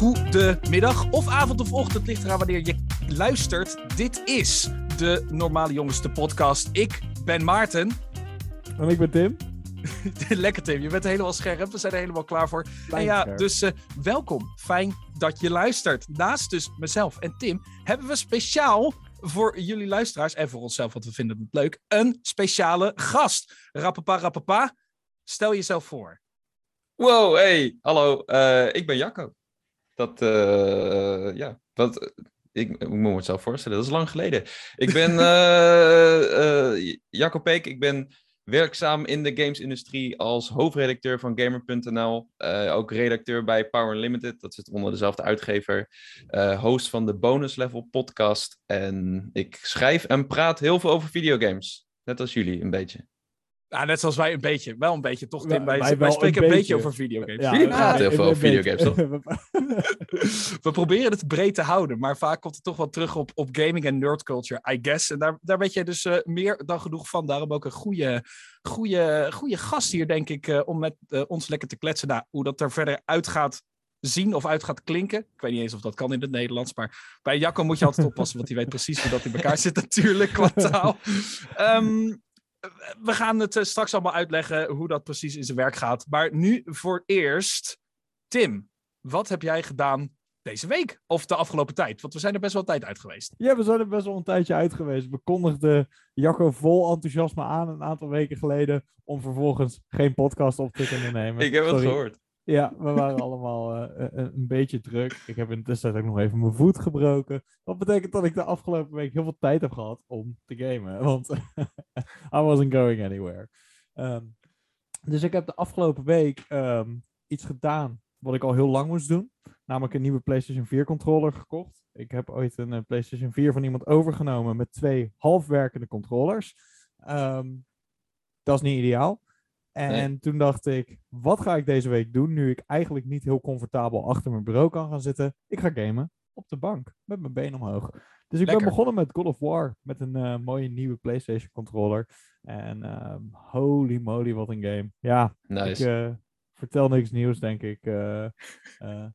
Goedemiddag of avond of ochtend, ligt eraan wanneer je luistert. Dit is de Normale Jongens, de podcast. Ik ben Maarten. En ik ben Tim. Lekker Tim, je bent helemaal scherp. We zijn er helemaal klaar voor. en ja, dus uh, welkom. Fijn dat je luistert. Naast dus mezelf en Tim hebben we speciaal voor jullie luisteraars en voor onszelf, want we vinden het leuk, een speciale gast. Rappapa, rappapa. Stel jezelf voor. Wow, hey, hallo, uh, ik ben Jacco. Dat, uh, ja, dat, ik, ik, moet me het zelf voorstellen, dat is lang geleden. Ik ben uh, Jacco Peek, ik ben werkzaam in de gamesindustrie als hoofdredacteur van Gamer.nl. ook redacteur bij Power Limited, dat zit onder dezelfde uitgever. host van de Bonus Level podcast. En ik schrijf en praat heel veel over videogames. Net als jullie, een beetje. Ja, net zoals wij een beetje. Wel een beetje, toch Tim? Wij, wij, wij spreken een beetje. over videogames. Ja, Jullie praten heel veel over videogames, toch? We proberen het breed te houden, maar vaak komt het toch wel terug op, op gaming en nerd culture, I guess. En daar, daar weet jij dus uh, meer dan genoeg van. Daarom ook een goede, goede, goede gast hier, denk ik, uh, om met uh, ons lekker te kletsen. Nou, hoe dat er verder uit gaat zien of uit gaat klinken. Ik weet niet eens of dat kan in het Nederlands, maar bij Jacco moet je altijd oppassen, want die weet precies hoe dat in elkaar zit natuurlijk, qua taal. Um, we gaan het eh, straks allemaal uitleggen hoe dat precies in zijn werk gaat. Maar nu voor eerst, Tim, wat heb jij gedaan deze week of de afgelopen tijd? Want we zijn er best wel een tijd uit geweest. Ja, we zijn er best wel een tijdje uit geweest. We kondigden Jacco vol enthousiasme aan een aantal weken geleden om vervolgens geen podcast op te kunnen nemen. Ik heb het gehoord. Ja, we waren allemaal uh, een beetje druk. Ik heb in de tussentijd ook nog even mijn voet gebroken. Wat betekent dat ik de afgelopen week heel veel tijd heb gehad om te gamen. Want I wasn't going anywhere. Um, dus ik heb de afgelopen week um, iets gedaan wat ik al heel lang moest doen. Namelijk een nieuwe PlayStation 4 controller gekocht. Ik heb ooit een PlayStation 4 van iemand overgenomen met twee halfwerkende controllers. Um, dat is niet ideaal. En nee. toen dacht ik, wat ga ik deze week doen nu ik eigenlijk niet heel comfortabel achter mijn bureau kan gaan zitten? Ik ga gamen op de bank met mijn been omhoog. Dus ik Lekker. ben begonnen met God of War met een uh, mooie nieuwe PlayStation controller. En um, holy moly, wat een game. Ja, nice. ik uh, vertel niks nieuws, denk ik. Uh,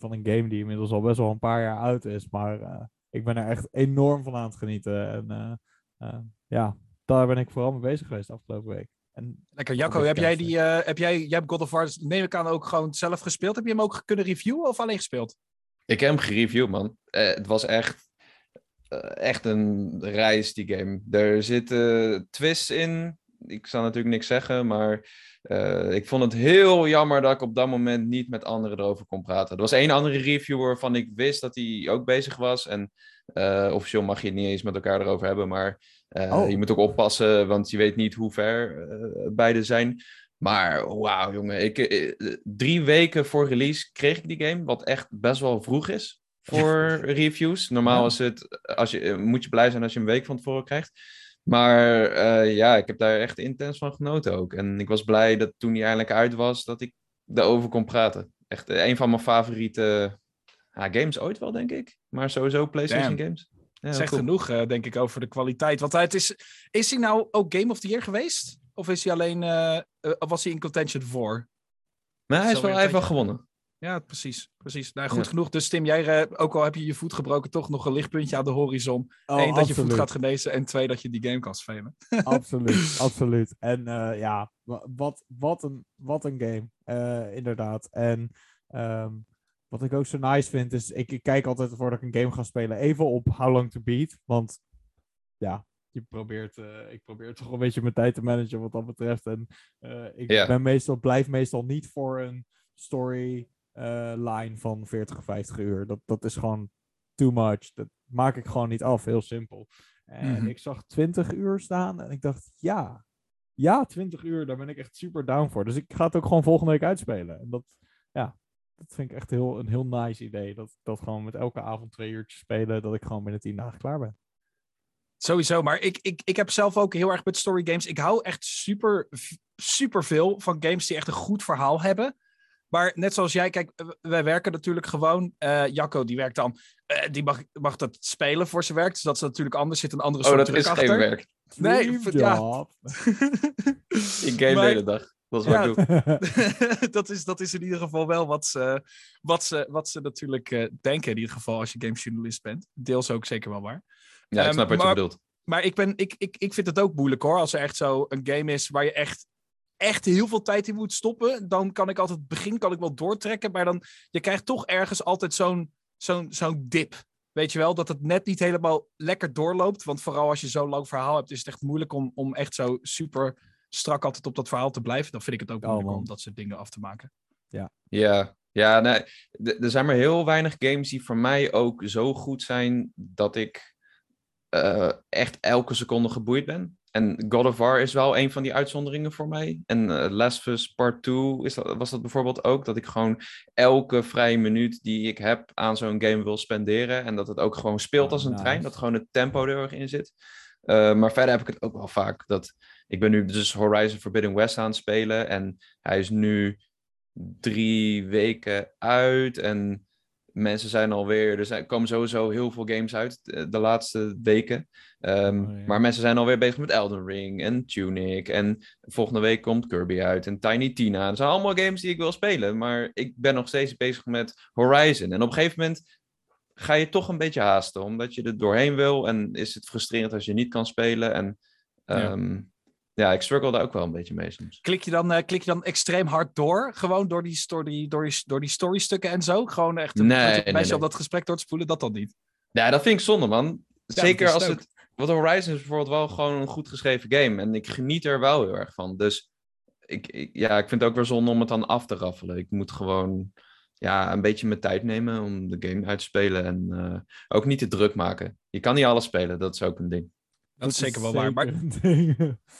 van een game die inmiddels al best wel een paar jaar oud is. Maar ik ben er echt enorm van aan het genieten. En ja, daar ben ik vooral mee bezig geweest de afgelopen week. En Lekker, Jacco, heb jij die, uh, heb jij, jij hebt God of War, neem ik aan, ook gewoon zelf gespeeld. Heb je hem ook kunnen reviewen of alleen gespeeld? Ik heb hem gereviewd, man. Uh, het was echt, uh, echt een reis, die game. Er zitten twists in. Ik zal natuurlijk niks zeggen, maar ik vond het heel jammer dat ik op dat moment niet met anderen erover kon praten. Er was één andere reviewer waarvan ik wist dat hij ook bezig was. En officieel mag je het niet eens met elkaar erover hebben, maar... Uh, oh. Je moet ook oppassen, want je weet niet hoe ver uh, beide zijn. Maar wauw, jongen. Ik, uh, drie weken voor release kreeg ik die game, wat echt best wel vroeg is voor reviews. Normaal is het, als je, moet je blij zijn als je een week van tevoren krijgt. Maar ja, ik heb daar echt intens van genoten ook. En ik was blij dat toen die eindelijk uit was, dat ik daarover kon praten. Echt een van mijn favoriete games ooit wel, denk ik. Maar sowieso PlayStation Damn. games. Ja, Zegt cool. genoeg, uh, denk ik, over de kwaliteit. Want het is, is hij nou ook Game of the Year geweest? Of is hij alleen, uh, uh, was hij in contention voor? Maar hij, is wel, hij heeft wel gewonnen. Ja, precies. precies. Nou, goed ja. genoeg. Dus Tim, jij, ook al heb je je voet gebroken, toch nog een lichtpuntje aan de horizon. Oh, Eén, dat je voet gaat genezen. En twee, dat je die game kan spelen. absoluut, absoluut. En ja, wat, wat, een, wat een game. inderdaad. En... Um, wat ik ook zo nice vind, is ik, ik, kijk altijd voordat ik een game ga spelen even op How Long to Beat. Want ja, je probeert, uh, ik probeer toch een beetje mijn tijd te managen wat dat betreft. En uh, ik yeah. ben meestal, blijf meestal niet voor een story uh, line van 40 of 50 uur. Dat, dat is gewoon too much. Dat maak ik gewoon niet af, heel simpel. En mm-hmm. ik zag 20 uur staan en ik dacht, ja, ja, 20 uur, daar ben ik echt super down voor. Dus ik ga het ook gewoon volgende week uitspelen. En dat, dat vind ik echt heel, een heel nice idee. Dat, dat gewoon met elke avond twee uurtjes spelen, dat ik gewoon binnen tien dagen klaar ben. Sowieso, maar ik, ik, ik heb zelf ook heel erg met story games. Ik hou echt super, super veel van games die echt een goed verhaal hebben. Maar net zoals jij, kijk, wij werken natuurlijk gewoon. Uh, Jacco, die werkt dan. Uh, die mag, mag dat spelen voor zijn werk. Dus dat is natuurlijk anders. Zit een andere oh, soort dat is achter. geen werk. Nee, ja. ik game maar, de hele dag. Dat is wat Ja. ik doe. dat, is, dat is in ieder geval wel wat ze, wat ze, wat ze natuurlijk eh, denken. In ieder geval als je gamesjournalist bent. Deels ook zeker wel waar. Ja, ik Ehm, snap wat maar- je bedoelt. Maar ik, ben, ik, ik, ik vind het ook moeilijk hoor. Als er echt zo een game is waar je echt, echt heel veel tijd in moet stoppen. Dan kan ik altijd het begin kan ik wel doortrekken. Maar dan je krijgt toch ergens altijd zo'n zo'n zo'n dip. Weet je wel, dat het net niet helemaal lekker doorloopt. Want vooral als je zo'n lang verhaal hebt, is het echt moeilijk om, om echt zo super strak altijd op dat verhaal te blijven. Dan vind ik het ook Oh, moeilijk man. om dat soort dingen af te maken. Ja, ja nee, d- er zijn maar heel weinig games die voor mij ook zo goed zijn dat ik eh, echt elke seconde geboeid ben. En God of War is wel een van die uitzonderingen voor mij. En eh Last of Us Part 2 is dat, was dat bijvoorbeeld ook. Dat ik gewoon elke vrije minuut die ik heb aan zo'n game wil spenderen. En dat het ook gewoon speelt Oh, als een nice. trein. Dat gewoon het tempo er erg in zit. Eh, maar verder heb ik het ook wel vaak dat... Ik ben nu dus Horizon Forbidden West aan het spelen. En hij is nu drie weken uit. En mensen zijn alweer. Er zijn, komen sowieso heel veel games uit eh, de laatste weken. Ehm, Oh, ja. Maar mensen zijn alweer bezig met Elden Ring en Tunic. En volgende week komt Kirby uit en Tiny Tina. Dat zijn allemaal games die ik wil spelen. Maar ik ben nog steeds bezig met Horizon. En op een gegeven moment ga je toch een beetje haasten. Omdat je er doorheen wil. En is het frustrerend als je niet kan spelen. En Ja. Ja, ik struggle daar ook wel een beetje mee soms. Klik je dan, eh, klik je dan extreem hard door? Gewoon door die, story, door die, door die storystukken en zo? Gewoon echt een Nee, beetje nee, mensen nee. op dat gesprek door te spoelen? Dat dan niet. Ja, dat vind ik zonde, man. Zeker als het. Want Horizon is bijvoorbeeld wel gewoon een goed geschreven game. En ik geniet er wel heel erg van. Dus ik, ik- ja, ik vind het ook weer zonde om het dan af te raffelen. Ik moet gewoon ja, een beetje mijn tijd nemen om de game uit te spelen. En eh, ook niet te druk maken. Je kan niet alles spelen, dat is ook een ding. Dat is zeker wel waar. Maar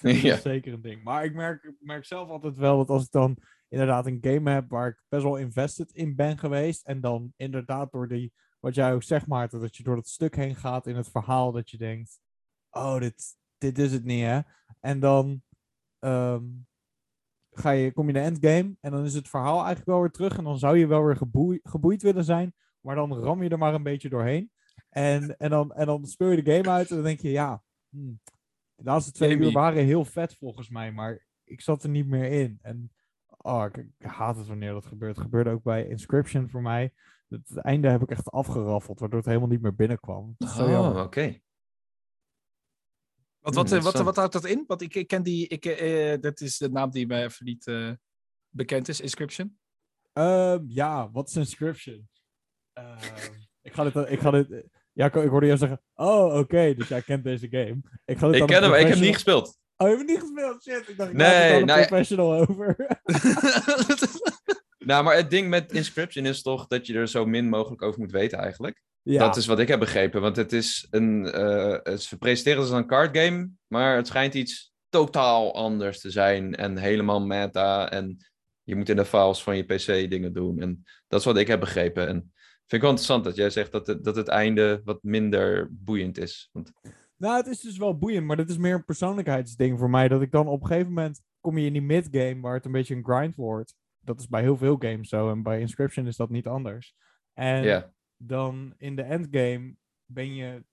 Ja. is zeker een ding. Maar ik merk, ik merk zelf altijd wel dat als ik dan inderdaad een game heb waar ik best wel invested in ben geweest. En dan inderdaad door die, wat jij ook zegt Maarten, dat je door dat stuk heen gaat in het verhaal. Dat je denkt, oh dit, dit is het niet hè. En dan ehm, ga je, kom je in de endgame en dan is het verhaal eigenlijk wel weer terug. En dan zou je wel weer geboei- geboeid willen zijn. Maar dan ram je er maar een beetje doorheen. En, en, dan, en dan speel je de game uit en dan denk je, ja, hmm, de laatste twee Jamie. uur waren heel vet volgens mij, maar ik zat er niet meer in. En oh, ik, ik haat het wanneer dat gebeurt. Het gebeurde ook bij Inscription voor mij. Het, het einde heb ik echt afgeraffeld, waardoor het helemaal niet meer binnenkwam. Oh, oké. Wat, wat, Hmm, wat, interessant. wat houdt dat in? Want ik, ik ken die. Ik, eh, eh, dat is de naam die mij even niet eh, bekend is. Inscription. Ehm, ja, wat is Inscription? Ik ga dit... Ik ga dit ja, ik, ik hoorde jou zeggen, oh, oké, dus jij kent deze game. Ik, Ik ken hem, ik heb niet gespeeld. Oh, je hebt hem niet gespeeld? Shit, ik dacht, ik Nee, een nou ja. professional over. Nou, maar het ding met Inscription is toch dat je er zo min mogelijk over moet weten eigenlijk. ja, Dat is wat ik heb begrepen, want het is een. eh het is gepresenteerd als een card game, maar het schijnt iets totaal anders te zijn en helemaal meta. En je moet in de files van je PC dingen doen. En dat is wat ik heb begrepen. En vind ik wel interessant dat jij zegt dat het, dat het einde wat minder boeiend is. Want, Nou, het is dus wel boeiend, maar dit is meer een persoonlijkheidsding voor mij. Dat ik dan op een gegeven moment kom je in die midgame waar het een beetje een grind wordt. Dat is bij heel veel games zo en bij Inscription is dat niet anders. En dan in de endgame ben je,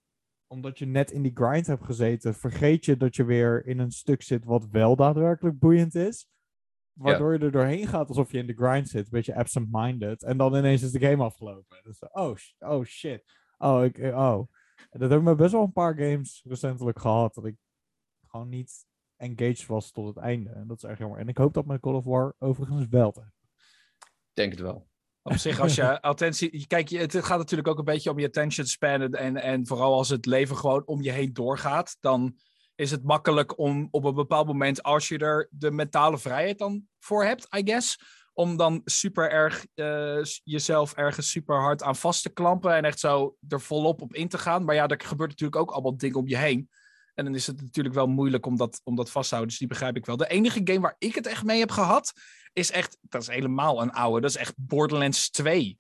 omdat je net in die grind hebt gezeten, vergeet je dat je weer in een stuk zit wat wel daadwerkelijk boeiend is. Waardoor je er doorheen gaat alsof je in de grind zit, een beetje absent-minded. En dan ineens is de game afgelopen. Dus, oh, oh shit. Oh, ik, eh, oh. En dat hebben we best wel een paar games recentelijk gehad. Dat ik gewoon niet engaged was tot het einde. En dat is erg jammer. En ik hoop dat met Call of War overigens wel. te- ik denk het wel. Op zich, als je attentie. Kijk, je- het gaat natuurlijk ook een beetje om je attention span. En, en, en vooral als het leven gewoon om je heen doorgaat. Dan is het makkelijk om op een bepaald moment, als je er de mentale vrijheid dan voor hebt, I guess. Om dan super erg eh, jezelf ergens super hard aan vast te klampen. En echt zo er volop op in te gaan. Maar ja, er gebeurt natuurlijk ook allemaal dingen om je heen. En dan is het natuurlijk wel moeilijk om dat, om dat vast te houden. Dus die begrijp ik wel. De enige game waar ik het echt mee heb gehad, is echt, dat is helemaal een oude. Dat is echt Borderlands 2.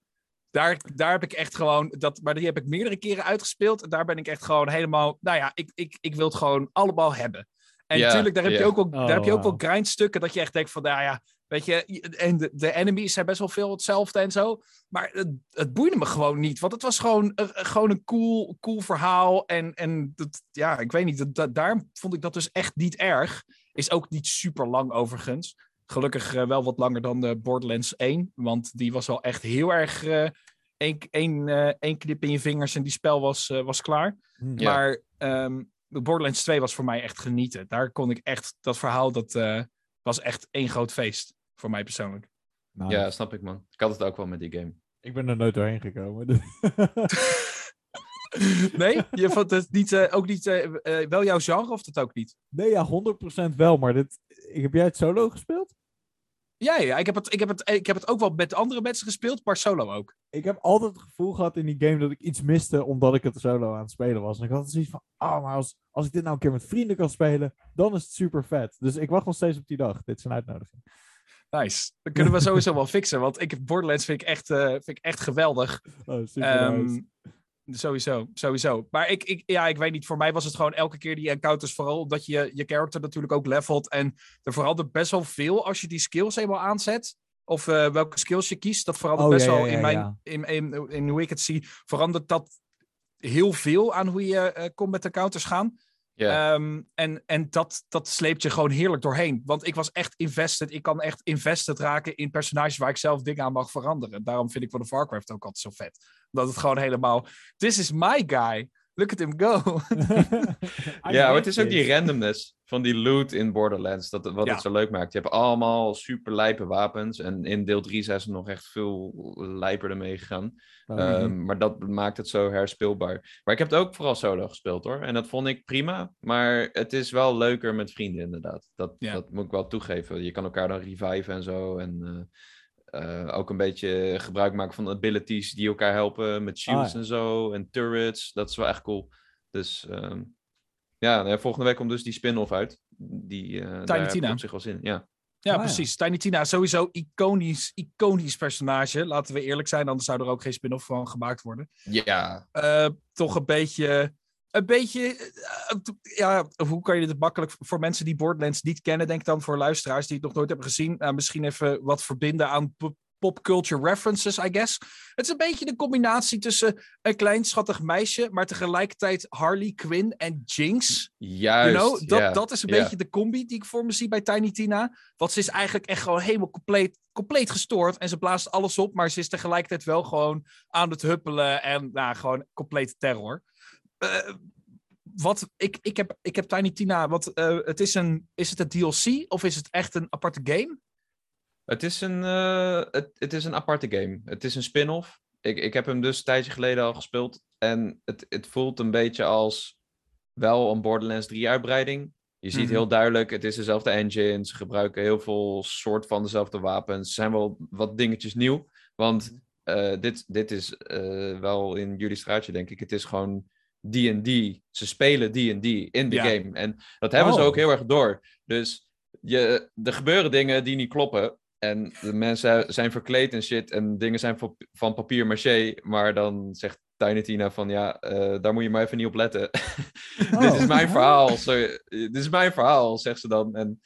Daar, daar heb ik echt gewoon, dat, maar die heb ik meerdere keren uitgespeeld. En daar ben ik echt gewoon helemaal, nou ja, ik, ik, ik wil het gewoon allemaal hebben. En natuurlijk, daar heb je ook wel, Oh, daar heb je ook wel wauw. grindstukken dat je echt denkt van, nou ja, weet je, en de, de enemies zijn best wel veel hetzelfde en zo. Maar het, het boeide me gewoon niet, want het was gewoon, eh, gewoon een cool, cool verhaal. En, en dat, ja, ik weet niet, dat, dat, daar vond ik dat dus echt niet erg. Is ook niet super lang overigens. Gelukkig eh, wel wat langer dan de Borderlands 1. Want die was wel echt heel erg. eh één, één, eh, één knip in je vingers en die spel was, eh, was klaar. Hm. Ja. Maar ehm, de Borderlands 2 was voor mij echt genieten. Daar kon ik echt. Dat verhaal dat eh, was echt één groot feest. Voor mij persoonlijk. Nou, Ja, snap ik, man. Ik had het ook wel met die game. Ik ben er nooit doorheen gekomen. Nee? Je vond het niet, ook niet. wel jouw genre of dat ook niet? nee, ja, 100% wel. Maar dit, heb jij het solo gespeeld? Ja, ja ik, heb het, ik, heb het, ik heb het ook wel met andere mensen gespeeld, maar solo ook. Ik heb altijd het gevoel gehad in die game dat ik iets miste omdat ik het solo aan het spelen was. En ik had altijd zoiets van, oh, maar als, als ik dit nou een keer met vrienden kan spelen, dan is het super vet. Dus ik wacht nog steeds op die dag. Dit is een uitnodiging. Nice. Dat kunnen we sowieso wel fixen. Want ik, Borderlands vind ik echt, eh, vind ik echt geweldig. Oh, super nice. Sowieso, sowieso. Maar ik, ik, ja, ik weet niet, voor mij was het gewoon elke keer die encounters, vooral omdat je je character natuurlijk ook levelt. En er verandert best wel veel als je die skills eenmaal aanzet. Of eh, welke skills je kiest. Dat verandert Oh, best ja, wel ja, in, mijn. In, in, in hoe ik het zie. Verandert dat heel veel aan hoe je eh combat encounters gaan. Ehm, en en dat, dat sleept je gewoon heerlijk doorheen. Want ik was echt invested. Ik kan echt invested raken in personages waar ik zelf dingen aan mag veranderen. Daarom vind ik World of Warcraft ook altijd zo vet. Omdat het gewoon helemaal... This is my guy. Look at him go. Ja, maar het is ook die randomness van die loot in Borderlands. Dat, wat Ja. het zo leuk maakt. Je hebt allemaal super lijpe wapens. En in deel 3 zijn ze nog echt veel lijper ermee gegaan. Oh, Ehm, maar dat maakt het zo herspeelbaar. Maar ik heb het ook vooral solo gespeeld hoor. En dat vond ik prima. Maar het is wel leuker met vrienden inderdaad. Dat, Ja. dat moet ik wel toegeven. Je kan elkaar dan reviven en zo. En eh, eh, ook een beetje gebruik maken van abilities die elkaar helpen. Met shields Ah, ja. en zo. En turrets. Dat is wel echt cool. Dus ehm, ja, nou ja, volgende week komt dus die spin-off uit. Die, eh daar heb ik Tina. op zich wel zin in. Ja. Ja, Ah, ja. precies. Tiny Tina, sowieso iconisch, iconisch personage. Laten we eerlijk zijn, anders zou er ook geen spin-off van gemaakt worden. ja, Eh, toch een beetje. Een beetje. eh, t- ja, hoe kan je dit makkelijk voor mensen die Borderlands niet kennen, denk ik dan voor luisteraars die het nog nooit hebben gezien. nou, misschien even wat verbinden aan po- popculture references, I guess. Het is een beetje de combinatie tussen een klein schattig meisje, maar tegelijkertijd Harley Quinn en Jinx. juist. You know, dat, dat is een beetje de combi die ik voor me zie bij Tiny Tina. Want ze is eigenlijk echt gewoon helemaal compleet, compleet gestoord. En ze blaast alles op, maar ze is tegelijkertijd wel gewoon aan het huppelen. En nou, gewoon complete terror. Eh, wat, ik, ik, heb, ik heb Tiny Tina, wat, eh, het is, een, is het een DLC of is het echt een aparte game? Het is een, eh, het, het is een aparte game. Het is een spin-off. Ik, ik heb hem dus een tijdje geleden al gespeeld. En het, het voelt een beetje als wel een Borderlands 3 uitbreiding. Je ziet Mhm. heel duidelijk, het is dezelfde engine. Ze gebruiken heel veel soort van dezelfde wapens. Er zijn wel wat dingetjes nieuw. Want eh, dit, dit is wel in jullie straatje, denk ik. Het is gewoon D&D. Ze spelen D&D in de Ja. game. En dat hebben ze Oh. ook heel erg door. Dus je, er gebeuren dingen die niet kloppen. En de mensen zijn verkleed en shit. En dingen zijn van, papier maché. Maar dan zegt Tiny Tina van ja, eh, daar moet je maar even niet op letten. dit is mijn Oh. verhaal. Sorry, dit is mijn verhaal, zegt ze dan. En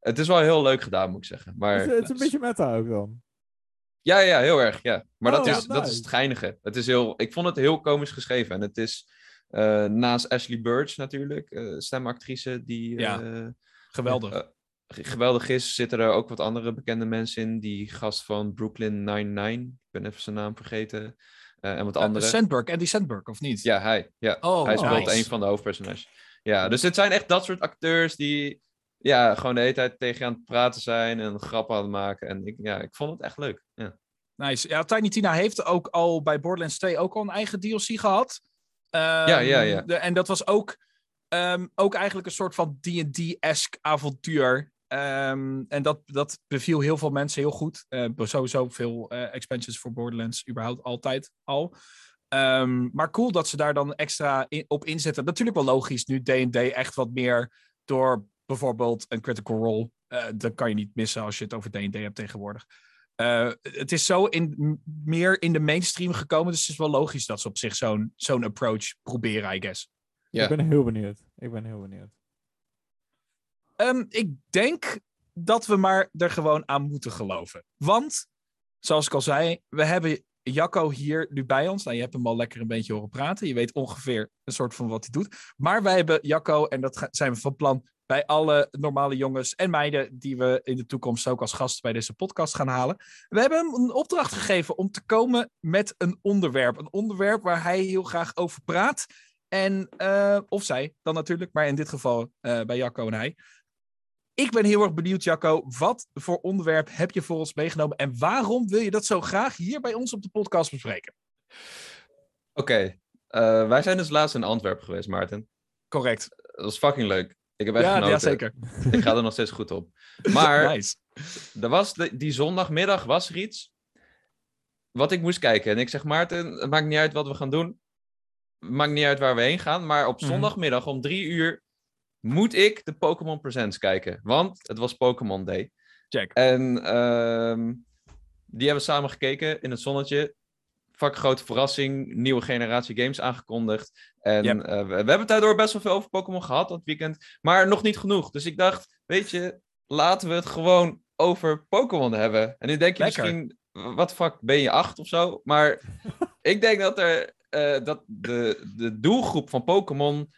het is wel heel leuk gedaan, moet ik zeggen. Maar Het is, het is een beetje meta ook dan. Ja, ja, heel erg. Ja. Maar dat, Oh, is, dat is het geinige. Het is heel, ik vond het heel komisch geschreven. En het is eh, naast Ashley Burch natuurlijk, eh, stemactrice die Ja. eh, Geweldig. ge- geweldig is. Zitten er ook wat andere bekende mensen in. Die gast van Brooklyn Nine-Nine. Ik ben even zijn naam vergeten. Eh, en wat andere. Uh, Sandberg, Andy Sandberg, of niet? Ja, hij. Ja. Oh, hij speelt nice. een van de hoofdpersonages. Ja, dus het zijn echt dat soort acteurs die ja, gewoon de hele tijd tegen je aan het praten zijn en grappen aan het maken. En ik, ja, ik vond het echt leuk. Ja. Nice. Ja, Tiny Tina heeft ook al bij Borderlands 2 ook al een eigen DLC gehad. Ja, ja, ja. Ehm, de- en dat was ook, ehm, ook eigenlijk een soort van D&D-esque avontuur. Ehm, en dat, dat beviel heel veel mensen heel goed. Eh, sowieso veel eh, expansions voor Borderlands, überhaupt altijd al. Maar cool dat ze daar dan extra in- op inzetten. Natuurlijk wel logisch, nu D&D echt wat meer door bijvoorbeeld een Critical Role. eh dat kan je niet missen als je het over D&D hebt tegenwoordig. Eh, het is zo in, meer in de mainstream gekomen, dus het is wel logisch dat ze op zich zo'n zo'n approach proberen, I guess. Ja. Ik ben heel benieuwd. Ik ben heel benieuwd. Ehm, ik denk dat we maar er gewoon aan moeten geloven. Want, zoals ik al zei, we hebben Jacco hier nu bij ons. Nou, je hebt hem al lekker een beetje horen praten. Je weet ongeveer een soort van wat hij doet. Maar wij hebben Jacco, en dat zijn we van plan bij alle normale jongens en meiden die we in de toekomst ook als gast bij deze podcast gaan halen. We hebben hem een opdracht gegeven om te komen met een onderwerp. Een onderwerp waar hij heel graag over praat. En, eh, of zij dan natuurlijk, maar in dit geval eh, bij Jacco en hij. Ik ben heel erg benieuwd, Jacco. Wat voor onderwerp heb je voor ons meegenomen? En waarom wil je dat zo graag hier bij ons op de podcast bespreken? Oké, eh, wij zijn dus laatst in Antwerpen geweest, Maarten. Correct. Dat was fucking leuk. Ik heb echt Ja, genoten. ja, zeker. Ik ga er nog steeds goed op. Maar Nice. er was de- die zondagmiddag was er iets wat ik moest kijken. En ik zeg, Maarten, het maakt niet uit wat we gaan doen. Het maakt niet uit waar we heen gaan. Maar op Mhm. zondagmiddag om drie uur moet ik de Pokémon Presents kijken. Want het was Pokémon Day. Check. En ehm, die hebben we samen gekeken in het zonnetje. Fuck grote verrassing. Nieuwe generatie games aangekondigd. En Yep. eh, we, we hebben het daardoor best wel veel over Pokémon gehad dat weekend. Maar nog niet genoeg. Dus ik dacht, weet je, laten we het gewoon over Pokémon hebben. En nu denk je Lekker. misschien, wat fuck, ben je acht of zo? Maar ik denk dat, er, eh, dat de, de doelgroep van Pokémon...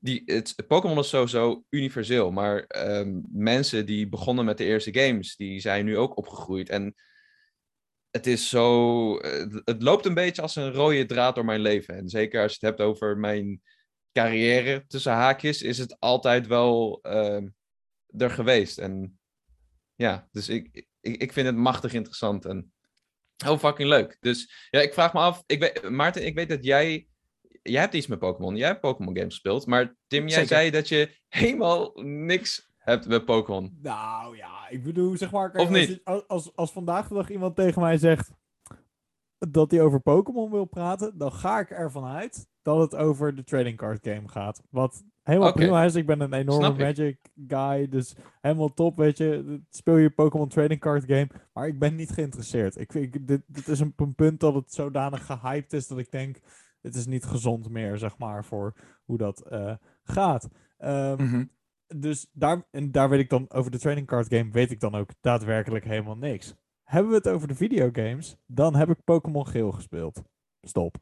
Die, het, Pokémon is sowieso universeel, maar ehm, mensen die begonnen met de eerste games, die zijn nu ook opgegroeid. En het is zo. Het, het loopt een beetje als een rode draad door mijn leven. En zeker als je het hebt over mijn carrière tussen haakjes, is het altijd wel ehm, er geweest. En ja, dus ik, ik, ik vind het machtig interessant en heel fucking leuk. Dus ja, ik vraag me af, ik weet, Maarten, ik weet dat jij. Jij hebt iets met Pokémon. Jij hebt Pokémon games gespeeld. Maar Tim, jij Zeker. zei dat je helemaal niks hebt met Pokémon. Nou ja, ik bedoel, zeg maar... kijk, Of als niet? Als, als, als vandaag de dag iemand tegen mij zegt dat hij over Pokémon wil praten, dan ga ik ervan uit dat het over de trading card game gaat. Wat helemaal prima is. Ik ben een enorme Snap ik. Magic guy, dus helemaal top, weet je. Speel je Pokémon trading card game, maar ik ben niet geïnteresseerd. Ik, ik, dit, dit is een, een punt dat het zodanig gehyped is dat ik denk, het is niet gezond meer, zeg maar, voor hoe dat eh, gaat. Ehm, Mhm. dus daar, en daar weet ik dan over de trading card game, weet ik dan ook daadwerkelijk helemaal niks. Hebben we het over de videogames, dan heb ik Pokémon Geel gespeeld. Stop.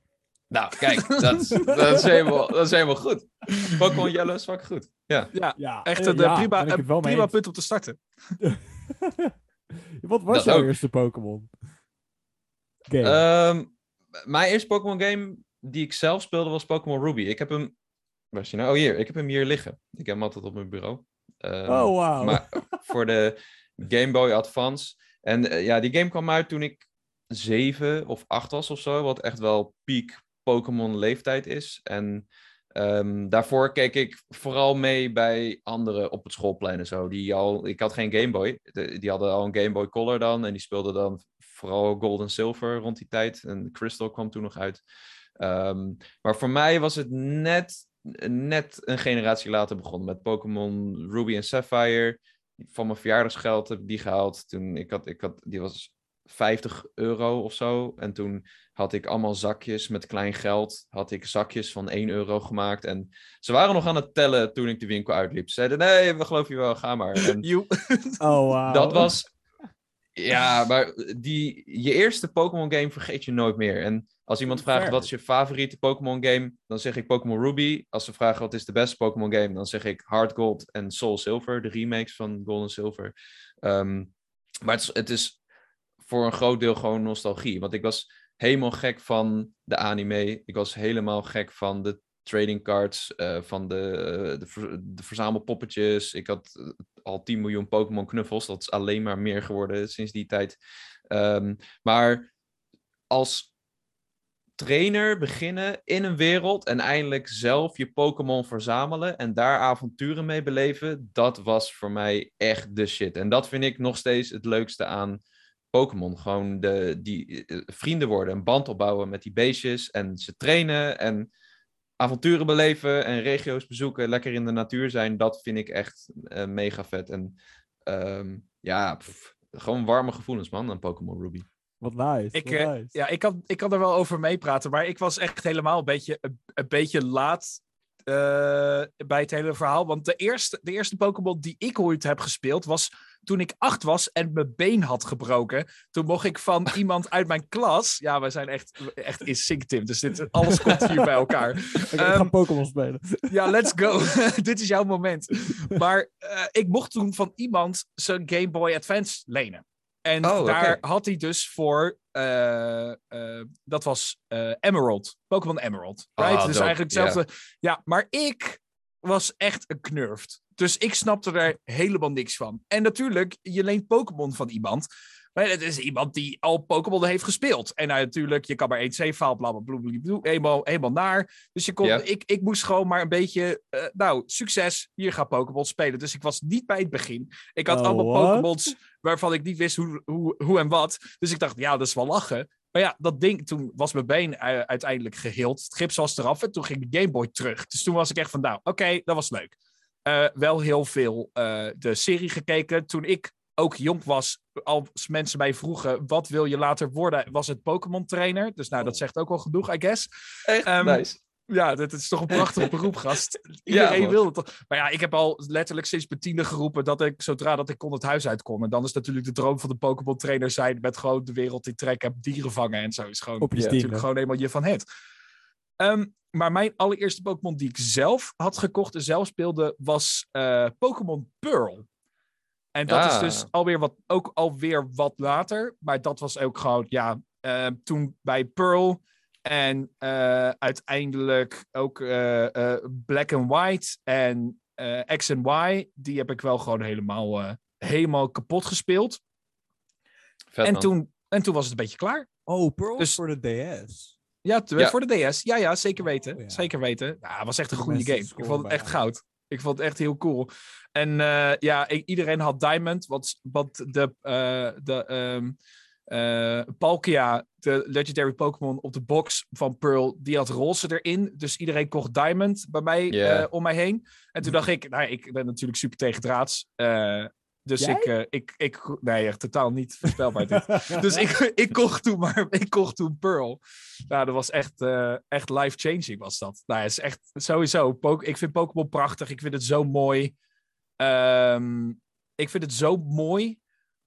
Nou, kijk, dat, is- dat, is, helemaal, dat is helemaal goed. Pokémon Yellow is fucking goed. Ja. Ja, Ja, echt eh, een eh, ja, prima, een prima punt om te starten. Wat was Dat jouw ook. eerste Pokémon? Game. Ehm, mijn eerste Pokémon game die ik zelf speelde was Pokémon Ruby. Ik heb hem... Waar is hij nou? Oh, hier. Ik heb hem hier liggen. Ik heb hem altijd op mijn bureau. Ehm, oh, wauw. Maar voor de Game Boy Advance. En eh, ja, die game kwam uit toen ik zeven of acht was of zo. Wat echt wel peak Pokémon leeftijd is. En ehm, daarvoor keek ik vooral mee bij anderen op het schoolplein en zo. Die al, ik had geen Game Boy. De- die hadden al een Game Boy Color dan. En die speelden dan vooral Gold en Silver rond die tijd. En Crystal kwam toen nog uit. Ehm, maar voor mij was het net, net een generatie later begonnen. Met Pokémon Ruby en Sapphire van mijn verjaardagsgeld heb ik die gehaald. Toen ik had, ik had, die was 50 euro of zo. En toen had ik allemaal zakjes met klein geld. Had ik zakjes van 1 euro gemaakt. En ze waren nog aan het tellen toen ik de winkel uitliep. Ze zeiden, nee, we geloven je wel, ga maar. En You. oh, wauw. dat was... Ja, maar die, je eerste Pokémon game vergeet je nooit meer. En als iemand vraagt Fair. wat is je favoriete Pokémon game, dan zeg ik Pokémon Ruby. Als ze vragen wat is de beste Pokémon game, dan zeg ik Hard Gold en Soul Silver, de remakes van Gold en Silver. Ehm, maar het is, het is voor een groot deel gewoon nostalgie. Want ik was helemaal gek van de anime. Ik was helemaal gek van de trading cards, eh, van de, eh, de, ver- de verzamelpoppetjes. Ik had eh, al 10 miljoen Pokémon knuffels. Dat is alleen maar meer geworden sinds die tijd. Ehm, maar als trainer beginnen in een wereld en eindelijk zelf je Pokémon verzamelen en daar avonturen mee beleven, dat was voor mij echt de shit. En dat vind ik nog steeds het leukste aan Pokémon. Gewoon de, die eh, vrienden worden, een band opbouwen met die beestjes en ze trainen en avonturen beleven en regio's bezoeken, lekker in de natuur zijn, dat vind ik echt eh, mega vet. En ehm, ja, gewoon warme gevoelens man aan Pokémon Ruby. Wat nice. Ik, wat eh, nice. Ja, ik kan, ik kan er wel over meepraten, maar ik was echt helemaal een beetje, een, een beetje laat eh, bij het hele verhaal. Want de eerste, de eerste Pokémon die ik ooit heb gespeeld was toen ik acht was en mijn been had gebroken. Toen mocht ik van iemand uit mijn klas. Ja, wij zijn echt, echt in sync, Tim. Dus dit, alles komt hier bij elkaar. Ik ga Ehm, Pokémon spelen. Ja, let's go. Dit is jouw moment. Maar eh, ik mocht toen van iemand zijn Game Boy Advance lenen. En Oh, daar had hij dus voor, eh, eh, dat was eh, Emerald, Pokémon Emerald. Ah, Right? dus dope, eigenlijk hetzelfde. Ja, maar ik was echt een knurfd. Dus ik snapte er helemaal niks van. En natuurlijk, je leent Pokémon van iemand. Maar het is iemand die al Pokémon heeft gespeeld. En nou, natuurlijk, je kan maar één save-file, bla bla bla, bla, bla, helemaal, helemaal naar. Dus je kon, ik, ik moest gewoon maar een beetje, eh, nou, succes, hier ga Pokémon spelen. Dus ik was niet bij het begin. Ik had Oh, allemaal? Pokémons waarvan ik niet wist hoe, hoe, hoe en wat. Dus ik dacht, ja, dat is wel lachen. Maar ja, dat ding, toen was mijn been eh, uiteindelijk geheeld. Het gips was eraf en toen ging de Game Boy terug. Dus toen was ik echt van, nou, oké, dat was leuk. Eh, wel heel veel eh, de serie gekeken. Toen ik ook jong was, als mensen mij vroegen, wat wil je later worden, was het Pokémon trainer. Dus nou, dat zegt ook wel genoeg, I guess. Echt Ehm, nice. Ja, dit is toch een prachtig beroep, gast. Iedereen wil het toch. Maar ja, ik heb al letterlijk sinds mijn tiende geroepen dat ik, zodra dat ik kon, het huis uitkom. En dan is natuurlijk de droom van de Pokémon trainer zijn met gewoon de wereld in trek heb, dieren vangen en zo. Is gewoon, Op je is natuurlijk gewoon helemaal je van het. Ehm, maar mijn allereerste Pokémon die ik zelf had gekocht en zelf speelde, was eh, Pokémon Pearl. En dat is dus alweer wat, ook alweer wat later. Maar dat was ook gewoon, ja, eh, toen bij Pearl. En eh, uiteindelijk ook eh, eh, Black and White en eh, X en Y. Die heb ik wel gewoon helemaal, eh, helemaal kapot gespeeld. Vet, En man. toen, en toen was het een beetje klaar. Oh, Pearl Dus- voor de DS. Ja, voor de DS. Ja, ja, zeker weten. Oh, ja. Zeker weten. Ja, het was echt een De goede game. Ik vond het echt goud. Ik vond het echt heel cool. En eh, ja, iedereen had Diamond. Wat, wat de, eh de eh, Palkia, de legendary Pokémon op de box van Pearl, die had roze erin. Dus iedereen kocht Diamond bij mij, om mij heen. En toen dacht ik, nou, ik ben natuurlijk super tegen draads. Eh, dus Jij? ik, eh, ik, ik, nee, echt totaal niet voorspelbaar dit. Dus ik, ik kocht toen maar, ik kocht toen Pearl. Nou, dat was echt, eh, echt life-changing was dat. Nou, het is echt sowieso. Po- ik vind Pokémon prachtig. Ik vind het zo mooi. Ehm, ik vind het zo mooi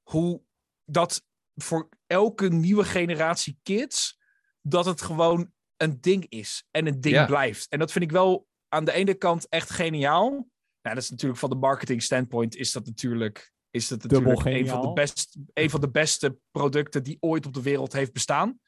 hoe dat voor elke nieuwe generatie kids, dat het gewoon een ding is en een ding Ja. blijft. En dat vind ik wel aan de ene kant echt geniaal. Nou, dat is natuurlijk van de marketing standpoint is dat natuurlijk, is dat natuurlijk een van, de best, een van de beste producten die ooit op de wereld heeft bestaan.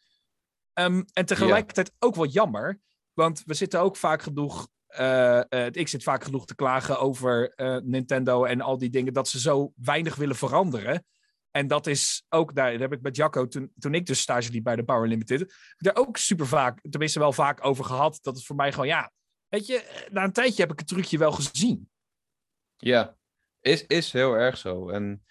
Ehm, en tegelijkertijd ook wel jammer, want we zitten ook vaak genoeg. eh, eh, ik zit vaak genoeg te klagen over eh, Nintendo en al die dingen, dat ze zo weinig willen veranderen. En dat is ook, daar heb ik met Jacco, toen, toen ik dus stage liep bij de Power Limited, daar ook super vaak, tenminste wel vaak over gehad. Dat het voor mij gewoon, ja, weet je, na een tijdje heb ik het trucje wel gezien. Ja, is, is heel erg zo. En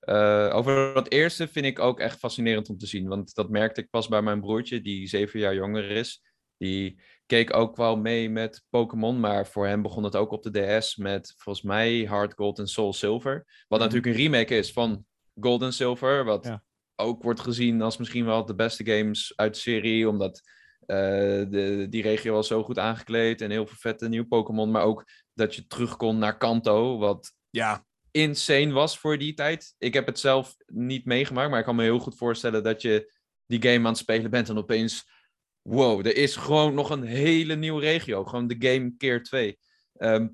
eh, over dat eerste vind ik ook echt fascinerend om te zien. Want dat merkte ik pas bij mijn broertje, die zeven jaar jonger is. Die keek ook wel mee met Pokémon, maar voor hem begon het ook op de DS met volgens mij Hard Gold en Soul Silver. Wat Mhm. natuurlijk een remake is van Gold en Silver, wat Ja. ook wordt gezien als misschien wel de beste games uit de serie, omdat eh, de, die regio was zo goed aangekleed en heel veel vette nieuwe Pokémon, maar ook dat je terug kon naar Kanto, wat Ja, insane was voor die tijd. Ik heb het zelf niet meegemaakt, maar ik kan me heel goed voorstellen dat je die game aan het spelen bent en opeens, wow, er is gewoon nog een hele nieuwe regio. Gewoon de game keer twee. Ehm,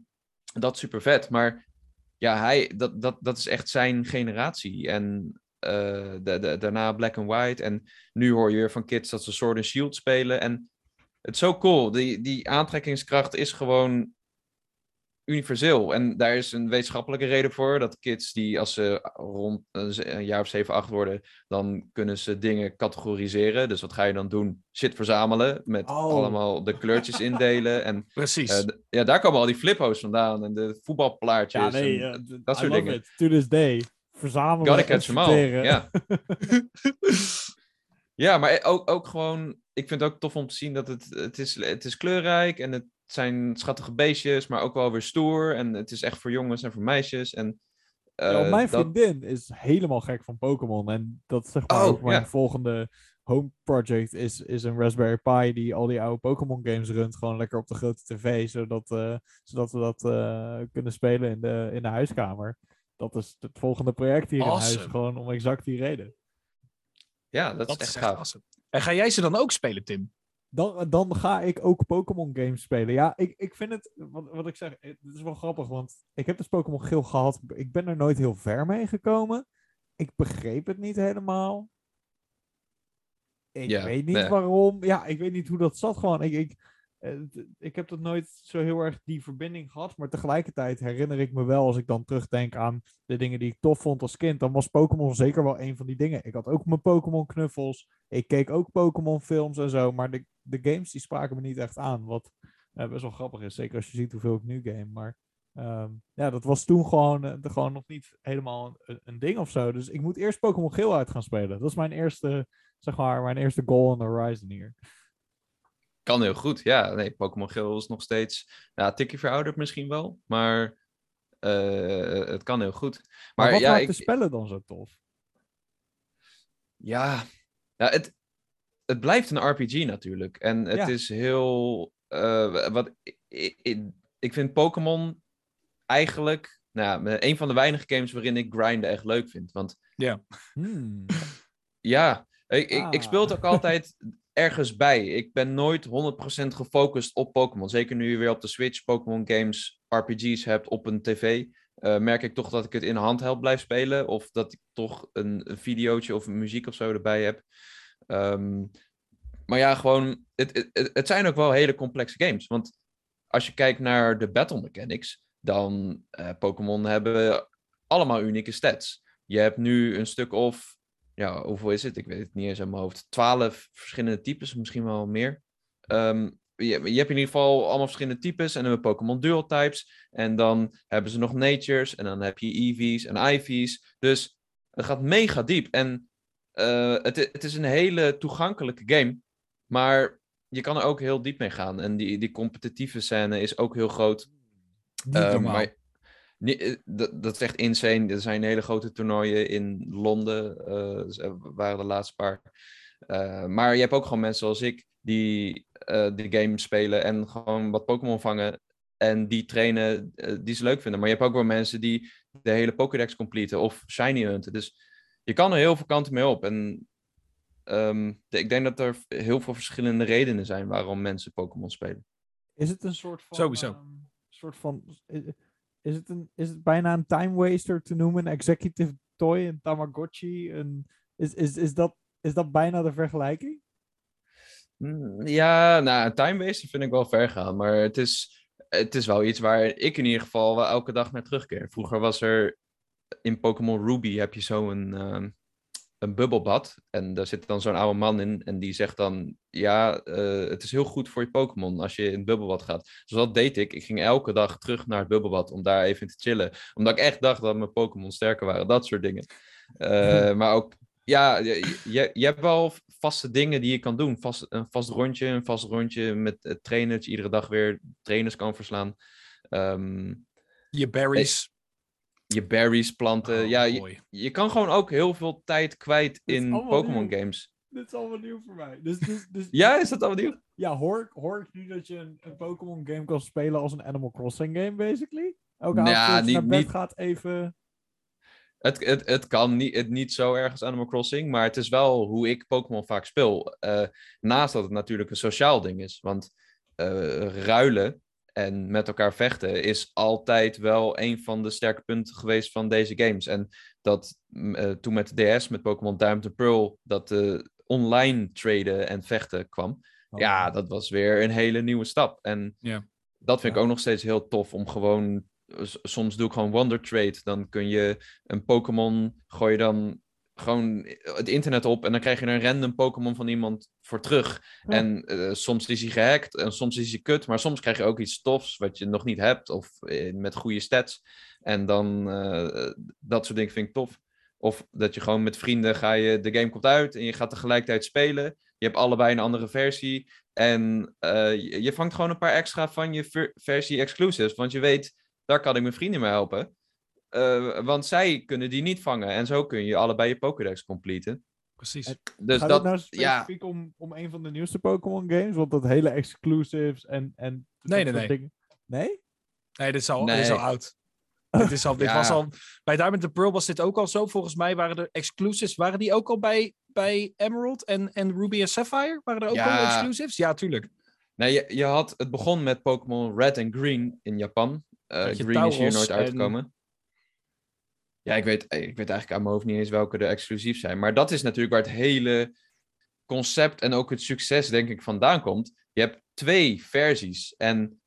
dat is super vet, maar ja, hij, dat, dat, dat is echt zijn generatie. En eh, de, de, daarna Black and White. En nu hoor je weer van kids dat ze Sword and Shield spelen. En het is zo cool. Die, die aantrekkingskracht is gewoon universeel. En daar is een wetenschappelijke reden voor. Dat kids die als ze rond een z- een jaar of 7, 8 worden, dan kunnen ze dingen categoriseren. Dus wat ga je dan doen? Shit verzamelen. Met Oh. allemaal de kleurtjes indelen. En precies. eh, ja, daar komen al die flippo's vandaan. En de voetbalplaatjes. Ja, nee, en eh, dat I soort love dingen. it. To this day. Verzamelen Gotta catch them all. Ja. ja, maar ook, ook gewoon... Ik vind het ook tof om te zien dat het... Het is, het is kleurrijk en het zijn schattige beestjes, maar ook wel weer stoer. En het is echt voor jongens en voor meisjes. En, Ja, eh, mijn dat- vriendin is helemaal gek van Pokémon. En dat is zeg maar Oh, ook mijn ja. volgende home project is, is een Raspberry Pi die al die oude Pokémon games runt. Gewoon lekker op de grote tv, zodat, eh, zodat we dat eh, kunnen spelen in de, in de huiskamer. Dat is het volgende project hier in huis, gewoon om exact die reden. Ja, dat, Dat is echt echt gaaf. awesome. En ga jij ze dan ook spelen, Tim? Dan, dan ga ik ook Pokémon games spelen. Ja, ik, ik vind het, wat, wat ik zeg, het is wel grappig, want ik heb dus Pokémon Geel gehad. Ik ben er nooit heel ver mee gekomen. Ik begreep het niet helemaal. Ik Ja, weet niet nee. waarom. Ja, ik weet niet hoe dat zat gewoon. Ik, ik, eh, ik heb dat nooit zo heel erg die verbinding gehad. Maar tegelijkertijd herinner ik me wel, als ik dan terugdenk aan de dingen die ik tof vond als kind, dan was Pokémon zeker wel een van die dingen. Ik had ook mijn Pokémon knuffels. Ik keek ook Pokémon films en zo. Maar de, de games die spraken me niet echt aan. Wat eh, best wel grappig is. Zeker als je ziet hoeveel ik nu game. Maar ehm, ja, dat was toen gewoon, eh, gewoon nog niet helemaal een, een ding of zo. Dus ik moet eerst Pokémon Geel uit gaan spelen. Dat is mijn eerste, zeg maar, mijn eerste goal on the horizon hier. Kan heel goed, ja. Nee, Pokémon Geel is nog steeds... Ja, een tikje verouderd misschien wel, maar eh, het kan heel goed. Maar, Maar, wat ja, maakt ik, de spellen dan zo tof? ja, ja het, het blijft een RPG natuurlijk. En het Ja. is heel... eh, wat, ik, ik, ik vind Pokémon eigenlijk... Nou, ja, een van de weinige games waarin ik grinden echt leuk vind. Want Hmm. Ja, ik, ik, ik speel het Ah. ook altijd ergens bij. Ik ben nooit 100% gefocust op Pokémon. Zeker nu je weer op de Switch Pokémon games, RPG's hebt op een tv. eh, merk ik toch dat ik het in handheld blijf spelen. Of dat ik toch een, een videootje of muziek of zo erbij heb. Ehm, maar ja, gewoon, het, het- het, zijn ook wel hele complexe games. Want als je kijkt naar de battle mechanics, dan eh Pokémon hebben allemaal unieke stats. Je hebt nu een stuk of ja, hoeveel is het? Ik weet het niet eens uit mijn hoofd. Twaalf verschillende types, misschien wel meer. Ehm, je, je hebt in ieder geval allemaal verschillende types. En dan hebben we Pokémon Dual Types. En dan hebben ze nog Natures. En dan heb je EV's en IV's. Dus het gaat mega diep. En eh, het, het is een hele toegankelijke game. Maar je kan er ook heel diep mee gaan. En die, die competitieve scène is ook heel groot. Niet Eh, normaal. maar Nee, eh, dat, dat is echt insane. Er zijn hele grote toernooien in Londen, eh, z- waren de laatste paar. Eh, maar je hebt ook gewoon mensen zoals ik die eh de game spelen en gewoon wat Pokémon vangen. En die trainen eh, die ze leuk vinden. Maar je hebt ook wel mensen die de hele Pokédex completen of Shiny hunten. Dus je kan er heel veel kanten mee op. En ehm, de- ik denk dat er heel veel verschillende redenen zijn waarom mensen Pokémon spelen. Is het een soort van. Sowieso. ehm, soort van is, het een, is het bijna een time waster te noemen? Een executive toy, een Tamagotchi? Is, is, is, dat, is dat bijna de vergelijking? Mm, Ja, nou, time waster vind ik wel ver gaan. Maar het is, het is wel iets waar ik in ieder geval wel elke dag naar terugkeer. Vroeger was er in Pokémon Ruby heb je zo'n ehm, een bubbelbad. En daar zit dan zo'n oude man in. En die zegt dan: Ja, eh, het is heel goed voor je Pokémon als je in het bubbelbad gaat. Dus dat deed ik. Ik ging elke dag terug naar het bubbelbad om daar even te chillen. Omdat ik echt dacht dat mijn Pokémon sterker waren. Dat soort dingen. Eh, maar ook ja, je, je, je hebt wel vaste dingen die je kan doen. Vast, een vast rondje, een vast rondje met uh, trainers. Iedere dag weer trainers kan verslaan. Ehm, Je berries. Je berries planten. Oh, ja, je, je kan gewoon ook heel veel tijd kwijt in allemaal Pokémon games. Dit is allemaal nieuw voor mij. Dus, dus, dus, Ja, is dat al nieuw? Ja, hoor, ik- hoor ik nu dat je een, een Pokémon game kan spelen als een Animal Crossing game, basically? Elke Nou, avond als je naar bed niet- gaat even... Het, het, het kan niet, het niet zo erg als Animal Crossing, maar het is wel hoe ik Pokémon vaak speel. Eh, naast dat het natuurlijk een sociaal ding is. Want eh, ruilen en met elkaar vechten is altijd wel een van de sterke punten geweest van deze games. En dat mm, eh, toen met de DS, met Pokémon Diamond and Pearl, dat eh, online traden en vechten kwam. Oh, Ja, dat was weer een hele nieuwe stap. En dat vind ik ook nog steeds heel tof om gewoon. Soms doe ik gewoon Wonder Trade. Dan kun je een Pokémon. Gooi je dan gewoon het internet op. En dan krijg je een random Pokémon van iemand voor terug. Ja. En eh, soms is hij gehackt. En soms is hij kut. Maar soms krijg je ook iets tofs. wat je nog niet hebt. Of eh, met goede stats. En dan. eh, dat soort dingen vind ik tof. Of dat je gewoon met vrienden ga je. De game komt uit. En je gaat tegelijkertijd spelen. Je hebt allebei een andere versie. En je, je vangt gewoon een paar extra van je ver- versie exclusives. Want je weet, daar kan ik mijn vrienden mee helpen. Eh, want zij kunnen die niet vangen. En zo kun je allebei je Pokédex completen. precies. Het- Dus Gaat dat, het nou ja, specifiek om, om een van de nieuwste Pokémon games? Want dat hele exclusives en... en Nee, nee, nee. dingen- Nee? Nee, dit is al, dit is al oud. dit is al, dit Ja. was al, bij Diamond and Pearl was dit ook al zo. Volgens mij waren de exclusives, waren die ook al bij, bij Emerald en, en Ruby en Sapphire? Waren er ook Ja. al exclusives? Ja, tuurlijk. nee, je, je had, het begon met Pokémon Red en Green in Japan. Eh, Green is hier nooit en- uitgekomen. Ja, ik weet, ik weet eigenlijk aan mijn hoofd niet eens welke er exclusief zijn. Maar dat is natuurlijk waar het hele concept en ook het succes, denk ik, vandaan komt. Je hebt twee versies en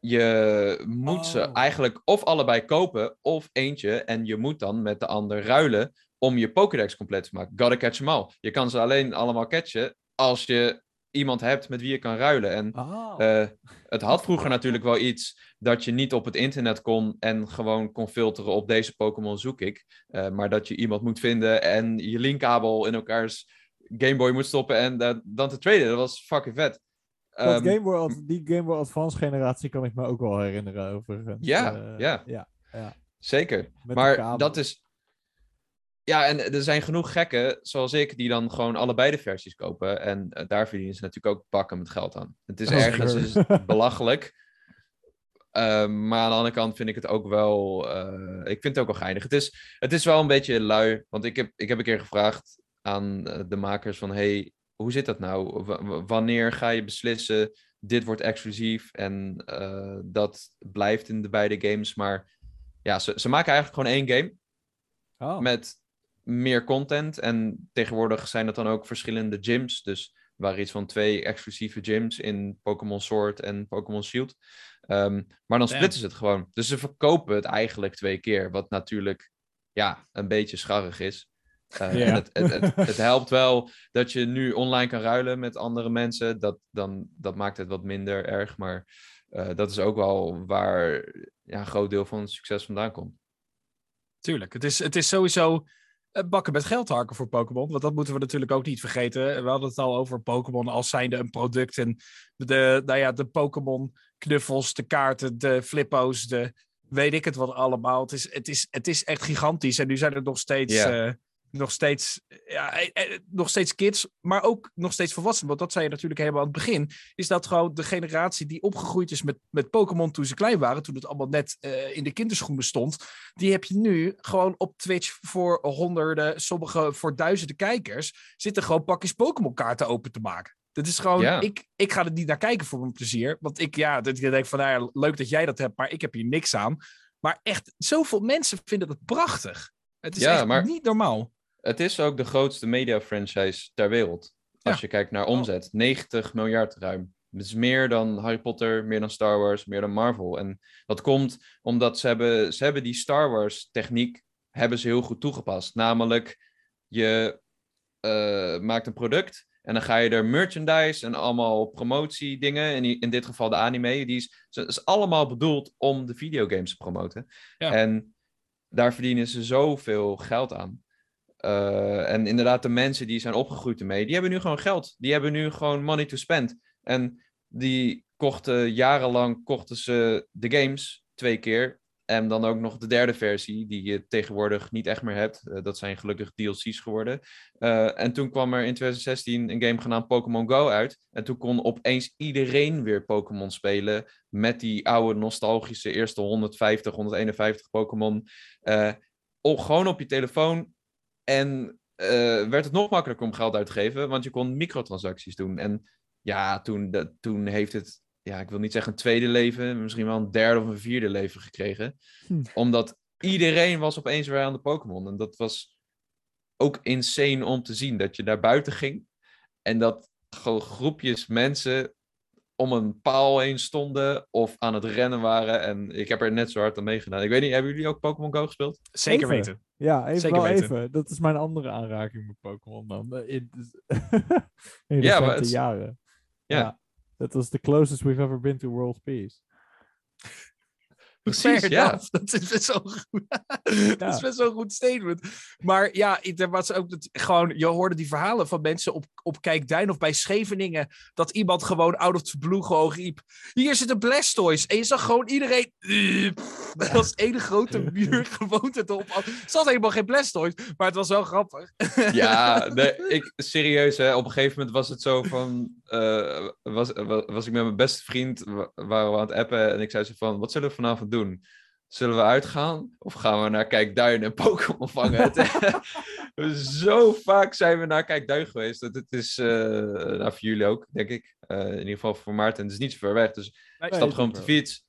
je moet ze Oh. eigenlijk of allebei kopen of eentje. En je moet dan met de ander ruilen om je Pokédex compleet te maken. Gotta catch them all. Je kan ze alleen allemaal catchen als je iemand hebt met wie je kan ruilen. En Ah. eh, het had vroeger natuurlijk wel iets dat je niet op het internet kon en gewoon kon filteren op deze Pokémon zoek ik. Eh, maar dat je iemand moet vinden en je linkkabel in elkaars Game Boy moet stoppen en dat- dan te traden. Dat was fucking vet. Ehm, Game Boy, die Game Boy Advance generatie kan ik me ook wel herinneren overigens. Ja, Eh, ja. ja. Zeker. Met maar dat is. Ja, en er zijn genoeg gekken zoals ik die dan gewoon allebei de versies kopen. En eh, daar verdienen ze natuurlijk ook bakken met geld aan. Het is Oh, ergens is het belachelijk. Ehm, maar aan de andere kant vind ik het ook wel. eh, ik vind het ook wel geinig. Het is, het is wel een beetje lui. Want ik heb, ik heb een keer gevraagd aan eh, de makers van hey, hoe zit dat nou? W- wanneer ga je beslissen? Dit wordt exclusief en eh, dat blijft in de beide games. Maar ja, ze, ze maken eigenlijk gewoon één game Oh. met meer content. En tegenwoordig zijn dat dan ook verschillende gyms. Dus er waren iets van twee exclusieve gyms in Pokémon Sword en Pokémon Shield. Ehm, maar dan splitten ze het gewoon. Dus ze verkopen het eigenlijk twee keer. Wat natuurlijk ja, een beetje scharrig is. Eh, het, het, het, het helpt wel dat je nu online kan ruilen met andere mensen. Dat, dan, dat maakt het wat minder erg. Maar eh, dat is ook wel waar ja, een groot deel van het succes vandaan komt. Tuurlijk. Het is, het is sowieso bakken met geld harken voor Pokémon. Want dat moeten we natuurlijk ook niet vergeten. We hadden het al over Pokémon als zijnde een product. En de, nou ja, de Pokémon knuffels, de kaarten, de flippo's, de weet ik het wat allemaal. Het is, het is, het is echt gigantisch. En nu zijn er nog steeds, Ja. eh, nog steeds, ja, eh, eh, nog steeds kids, maar ook nog steeds volwassenen. Want dat zei je natuurlijk helemaal aan het begin. Is dat gewoon de generatie die opgegroeid is met, met Pokémon toen ze klein waren. Toen het allemaal net eh, in de kinderschoenen stond die heb je nu gewoon op Twitch voor honderden, sommige voor duizenden kijkers, zitten gewoon pakjes Pokémon-kaarten open te maken. Dat is gewoon, Ja. ik, ik ga er niet naar kijken voor mijn plezier. Want ik, ja, dat, ik denk van, nou ja, leuk dat jij dat hebt, maar ik heb hier niks aan. Maar echt, zoveel mensen vinden het prachtig. Het is Ja, echt maar- niet normaal. Het is ook de grootste media franchise ter wereld. Als Ja. je kijkt naar omzet. 90 miljard ruim. Dat is meer dan Harry Potter, meer dan Star Wars, meer dan Marvel. En dat komt omdat ze hebben, ze hebben die Star Wars techniek hebben ze heel goed toegepast. Namelijk, je eh, maakt een product en dan ga je er merchandise en allemaal promotie dingen. In, in dit geval de anime. Die is, is allemaal bedoeld om de videogames te promoten. Ja. En daar verdienen ze zoveel geld aan. Eh, en inderdaad, de mensen die zijn opgegroeid ermee, die hebben nu gewoon geld. Die hebben nu gewoon money to spend. En die kochten jarenlang kochten ze de games twee keer. En dan ook nog de derde versie, die je tegenwoordig niet echt meer hebt. Eh, dat zijn gelukkig DLC's geworden. Eh, en toen kwam er in 2016 een game genaamd Pokémon Go uit. En toen kon opeens iedereen weer Pokémon spelen. Met die oude nostalgische eerste 150, 151 Pokémon. Gewoon op je telefoon. En eh, werd het nog makkelijker om geld uit te geven, want je kon microtransacties doen. En ja, toen, toen heeft het, ja, ik wil niet zeggen een tweede leven, misschien wel een derde of een vierde leven gekregen. Hm. Omdat iedereen was opeens weer aan de Pokémon. En dat was ook insane om te zien, dat je daar buiten ging en dat gewoon groepjes mensen om een paal heen stonden of aan het rennen waren. En ik heb er net zo hard aan meegedaan. Ik weet niet, hebben jullie ook Pokémon Go gespeeld? Zeker Even. weten. Ja, even Zeker wel weten. even. Dat is mijn andere aanraking met Pokémon dan. eh, In, in Ja, maar het jaren. Ja. Dat was the closest we've ever been to world peace. Precies, ja. Dat is best wel goed. dat is best wel een goed statement. Maar ja, er was ook dat, gewoon, je hoorde die verhalen van mensen op, op Kijkduin of bij Scheveningen. Dat iemand gewoon out of the blue gewoon riep. Hier zitten Blastoise. En je zag gewoon iedereen. Dat was één grote muur gewoond het op. Er zat helemaal geen Blastoise. Maar het was wel grappig. Ja, nee, ik, serieus, hè, op een gegeven moment was het zo van... eh, was, was, was ik met mijn beste vriend, wa- waren we aan het appen en ik zei zo van, wat zullen we vanavond doen? Zullen we uitgaan of gaan we naar Kijkduin en Pokémon vangen? Het- zo vaak zijn we naar Kijkduin geweest. Dat het is, nou, voor jullie ook, denk ik. Eh, in ieder geval voor Maarten, het is niet zo ver weg. Dus Nee, ik stap gewoon op de fiets.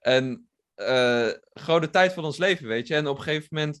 En gewoon de tijd van ons leven, weet je. En op een gegeven moment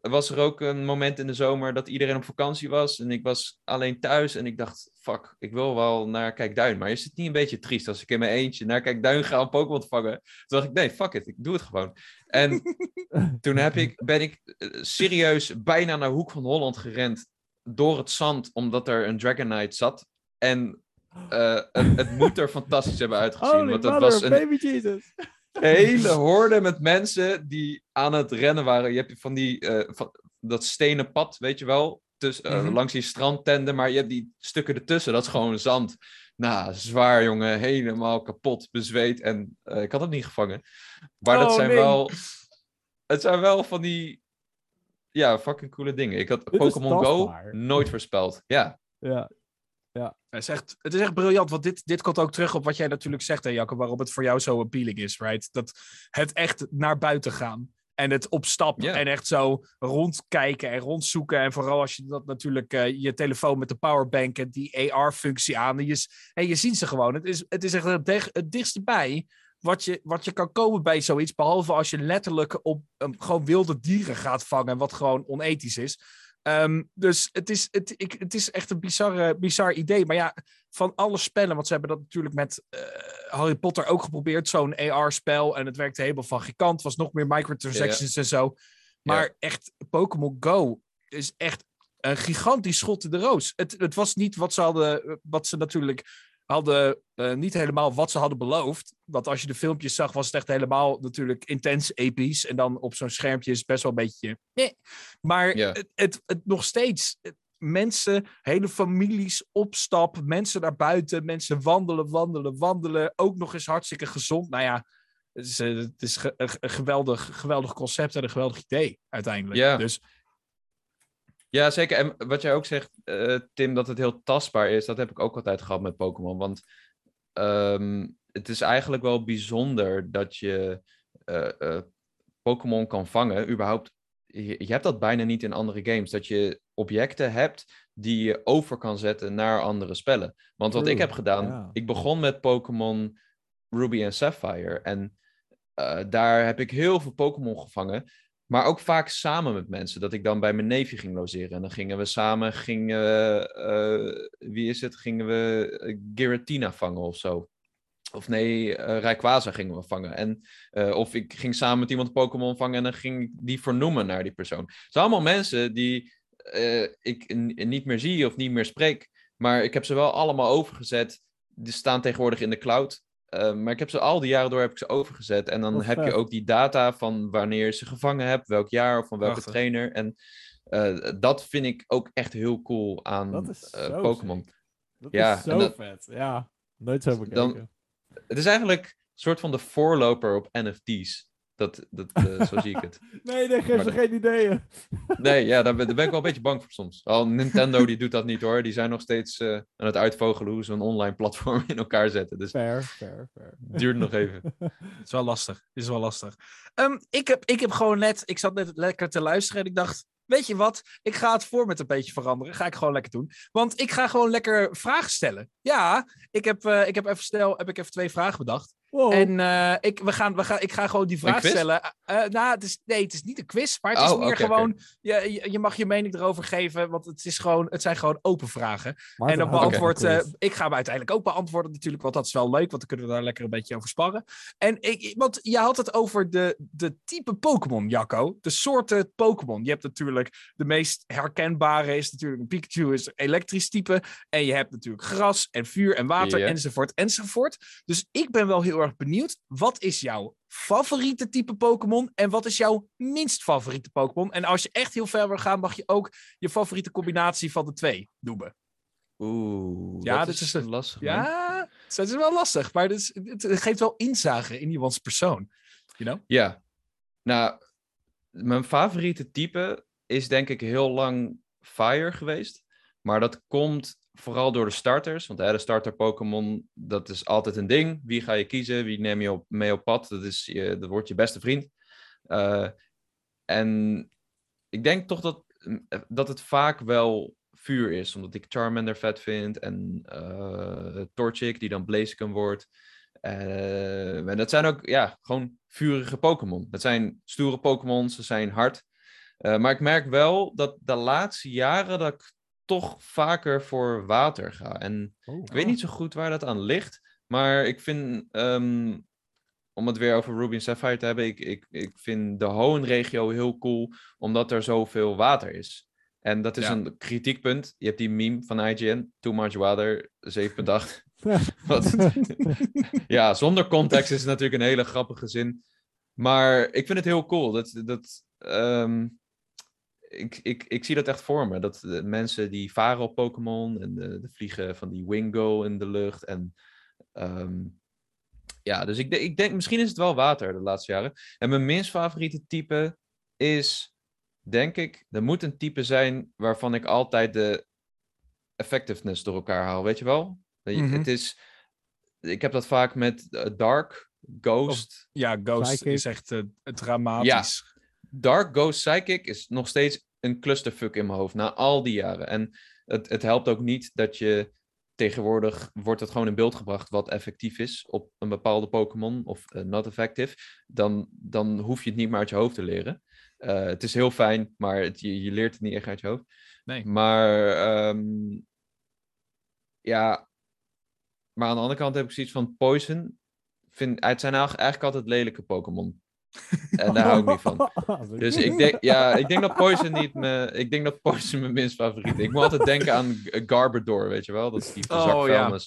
was er ook een moment in de zomer dat iedereen op vakantie was. En ik was alleen thuis en ik dacht, fuck, ik wil wel naar Kijkduin. Maar is het niet een beetje triest als ik in mijn eentje naar Kijkduin ga om Pokémon te vangen? Toen dacht ik, nee, fuck it, ik doe het gewoon. En toen heb ik, ben ik eh, serieus bijna naar Hoek van Holland gerend door het zand, omdat er een Dragonite zat. En eh, het, het moet er fantastisch hebben uitgezien. Holy want mother, was een baby Jesus. Hele horde met mensen die aan het rennen waren. Je hebt van die, eh, van, dat stenen pad, weet je wel, eh, Mhm. langs die strandtenden, maar je hebt die stukken ertussen, dat is gewoon zand. Nou, zwaar jongen, helemaal kapot, bezweet en eh, ik had het niet gevangen. Maar dat Oh, zijn nee. wel, het zijn wel van die, ja, fucking coole dingen. Ik had Pokémon Go nooit voorspeld. Ja, Ja. Het is, echt, het is echt briljant, want dit, dit komt ook terug op wat jij natuurlijk zegt, hè, Jacco, waarom het voor jou zo appealing is, right? Dat het echt naar buiten gaan en het op stap Ja. en echt zo rondkijken en rondzoeken. En vooral als je dat natuurlijk eh, je telefoon met de powerbank en die AR-functie aan en je, en je ziet ze gewoon. Het is, het is echt het dichtste bij wat je, wat je kan komen bij zoiets, behalve als je letterlijk op um, gewoon wilde dieren gaat vangen, wat gewoon onethisch is. Ehm, dus het is, het, ik, het is echt een bizarre, bizar idee. Maar ja, van alle spellen, want ze hebben dat natuurlijk met eh, Harry Potter ook geprobeerd, zo'n AR-spel. En het werkte helemaal van geen kant. was nog meer microtransactions en zo. Maar echt, Pokémon Go is echt een gigantisch schot in de roos. Het, het was niet wat ze hadden, wat ze natuurlijk hadden, eh, niet helemaal wat ze hadden beloofd. Want als je de filmpjes zag, was het echt helemaal natuurlijk intens episch. En dan op zo'n schermpje is het best wel een beetje... eh. Maar het, het, het nog steeds... het- mensen, hele families op stap, mensen naar buiten, mensen wandelen, wandelen, wandelen. Ook nog eens hartstikke gezond. Nou ja, het is, eh, het is een geweldig, geweldig concept en een geweldig idee uiteindelijk. Ja. Dus Ja, zeker. En wat jij ook zegt, eh, Tim, dat het heel tastbaar is, dat heb ik ook altijd gehad met Pokémon. Want ehm, het is eigenlijk wel bijzonder dat je eh, eh, Pokémon kan vangen. Überhaupt, je, je hebt dat bijna niet in andere games. Dat je objecten hebt die je over kan zetten naar andere spellen. Want wat ik heb gedaan, ja. ik begon met Pokémon Ruby en Sapphire. En daar heb ik heel veel Pokémon gevangen. Maar ook vaak samen met mensen. Dat ik dan bij mijn neefje ging logeren. En dan gingen we samen, gingen, eh, wie is het? Gingen we eh, Giratina vangen of zo. Of nee, eh Rayquaza gingen we vangen. En, of ik ging samen met iemand Pokémon vangen en dan ging ik die vernoemen naar die persoon. Het zijn allemaal mensen die ik niet meer zie of niet meer spreek. Maar ik heb ze wel allemaal overgezet. Die staan tegenwoordig in de cloud. Eh, maar ik heb ze al die jaren door heb ik ze overgezet. En dan Wat heb je ook die data van wanneer je ze gevangen hebt, welk jaar of van welke Prachtig. trainer. En eh, dat vind ik ook echt heel cool aan eh, Pokémon. Dat Ja, is en zo dat- vet. Ja, nooit zo bekeken. Dan- Het is eigenlijk een soort van de voorloper op NFT's. Dat, dat, eh, zo zie ik het. Nee, nee, geef Maar ze dat- geen ideeën. Nee, ja, daar ben, daar ben ik wel een beetje bang voor soms. Al Nintendo die doet dat niet hoor. Die zijn nog steeds eh, aan het uitvogelen hoe ze een online platform in elkaar zetten. Dus Fair, fair, fair. duurt nog even. Het is wel lastig. Het is wel lastig. Ehm, ik, heb, ik heb gewoon net... Ik zat net lekker te luisteren en ik dacht... Weet je wat? Ik ga het format een beetje veranderen. Ga ik gewoon lekker doen. Want ik ga gewoon lekker vragen stellen. Ja, ik heb, eh, ik heb, even, snel, heb ik even twee vragen bedacht. Wow. En eh, ik, we gaan, we gaan, ik ga gewoon die vraag stellen. Eh, nou, het is, nee, het is niet een quiz, maar het is Oh, meer gewoon... Je, je, je mag je mening erover geven, want het, is gewoon, het zijn gewoon open vragen. Maarten en op houdt beantwoord, eh, ik ga hem uiteindelijk ook beantwoorden natuurlijk, want dat is wel leuk, want dan kunnen we daar lekker een beetje over sparren. En ik, want je had het over de, de type Pokémon, Jacco. De soorten Pokémon. Je hebt natuurlijk, de meest herkenbare is natuurlijk, een Pikachu is een elektrisch type. En je hebt natuurlijk gras en vuur en water enzovoort enzovoort. Dus ik ben wel heel erg benieuwd, wat is jouw favoriete type Pokémon en wat is jouw minst favoriete Pokémon? En als je echt heel ver wil gaan, mag je ook je favoriete combinatie van de twee noemen. Oeh, Ja, dat dit is, een- lastig. Ja, het is wel lastig, maar het geeft wel inzage in iemands persoon. You know? Ja. Nou, mijn favoriete type is denk ik heel lang Fire geweest. Maar dat komt vooral door de starters. Want de starter Pokémon, dat is altijd een ding. Wie ga je kiezen? Wie neem je op, mee op pad? Dat, is je, dat wordt je beste vriend. Eh, en ik denk toch dat, dat het vaak wel vuur is. Omdat ik Charmander vet vind. En eh Torchic, die dan Blaziken wordt. Eh, en dat zijn ook ja, gewoon vurige Pokémon. Dat zijn stoere Pokémon, ze zijn hard. Maar ik merk wel dat de laatste jaren dat ik toch vaker voor water ga. En ik weet niet zo goed waar dat aan ligt. Maar ik vind, ehm, om het weer over Ruby en Sapphire te hebben, ik, ik, ik vind de Hoenn-regio heel cool, omdat er zoveel water is. En dat is Ja. een kritiekpunt. Je hebt die meme van IGN, Too Much Water, 7.8. Wat? ja, zonder context is het natuurlijk een hele grappige zin. Maar ik vind het heel cool. Dat, dat, ehm, ik, ik, ik zie dat echt voor me. Dat de mensen die varen op Pokémon en de, de vliegen van die Wingo in de lucht. En ehm, ja, dus ik, ik denk misschien is het wel water de laatste jaren. En mijn minst favoriete type is, denk ik, er moet een type zijn waarvan ik altijd de effectiveness door elkaar haal. Weet je wel? Mhm. Het is, ik heb dat vaak met eh, Dark, Ghost. Ja, Ghost Psychic. is echt eh, dramatisch. Dark Ghost Psychic is nog steeds een clusterfuck in mijn hoofd na al die jaren. En het, het helpt ook niet dat je tegenwoordig wordt het gewoon in beeld gebracht wat effectief is op een bepaalde Pokémon of eh, not effective. Dan, dan hoef je het niet meer uit je hoofd te leren. Eh, het is heel fijn, maar het, je, je leert het niet echt uit je hoofd. Nee. Maar ehm, ja, maar aan de andere kant heb ik zoiets van Poison. Vind, het zijn eigenlijk eigenlijk altijd lelijke Pokémon. En daar hou ik niet van. Dus ik denk, ja, ik denk dat Poison niet me, ik denk dat Poison mijn minst favoriet is. Ik moet altijd denken aan G- Garbodor, weet je wel? Dat is die Oh, zak ja.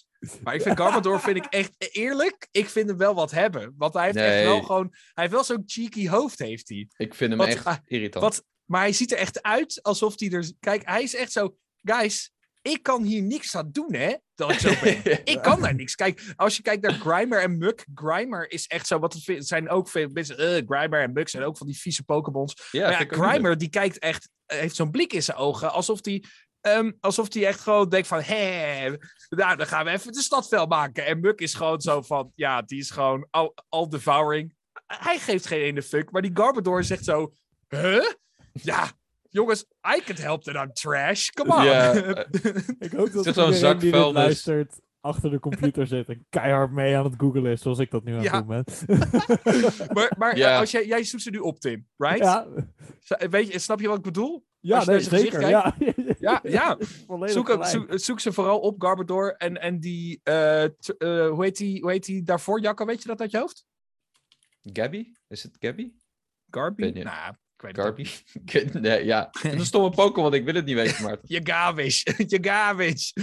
Maar ik vind Garbodor, vind ik echt eerlijk, ik vind hem wel wat hebben. Want hij heeft echt wel gewoon, hij heeft wel zo'n cheeky hoofd, heeft hij. Ik vind hem Wat- echt irritant. Wat, maar hij ziet er echt uit alsof hij er, kijk, hij is echt zo, guys, ik kan hier niks aan doen, hè, dat ik zo ben. Ik kan daar niks. Kijk, als je kijkt naar Grimer en Muk, Grimer is echt zo, wat het zijn ook veel mensen, eh, Grimer en Muk zijn ook van die vieze Pokémons. ja, Maar ja, Grimer, die kijkt echt, eh, heeft zo'n blik in zijn ogen, alsof hij ehm, alsof hij echt gewoon denkt van, hé, nou, dan gaan we even de stad fel maken. En Muk is gewoon zo van, ja, die is gewoon all, all devouring. Hij geeft geen ene fuck, maar die Garbodor zegt zo, huh? Ja, jongens, I can help that I'm trash. Come on. Ja, Ik hoop dat zo'n iedereen zak die dit luistert achter de computer zit en keihard mee aan het googlen is, zoals ik dat nu aan het Ja. doen ben. maar maar als jij, jij zoekt ze nu op, Tim, right? ja, Weet je, snap je wat ik bedoel? ja nee, zeker. Ja, Ja, ja. Volledig Zoek, zoek, zoek ze vooral op, Garbodor. En, en die, eh, t- eh, hoe, heet die, hoe heet die daarvoor, Jacco? Weet je dat uit je hoofd? Gabby? Is het Gabby? Garby? Je. Ik weet het nee, ja. Het is een stomme Pokémon, ik wil het niet weten, Maarten. Je garbage. Je garbage.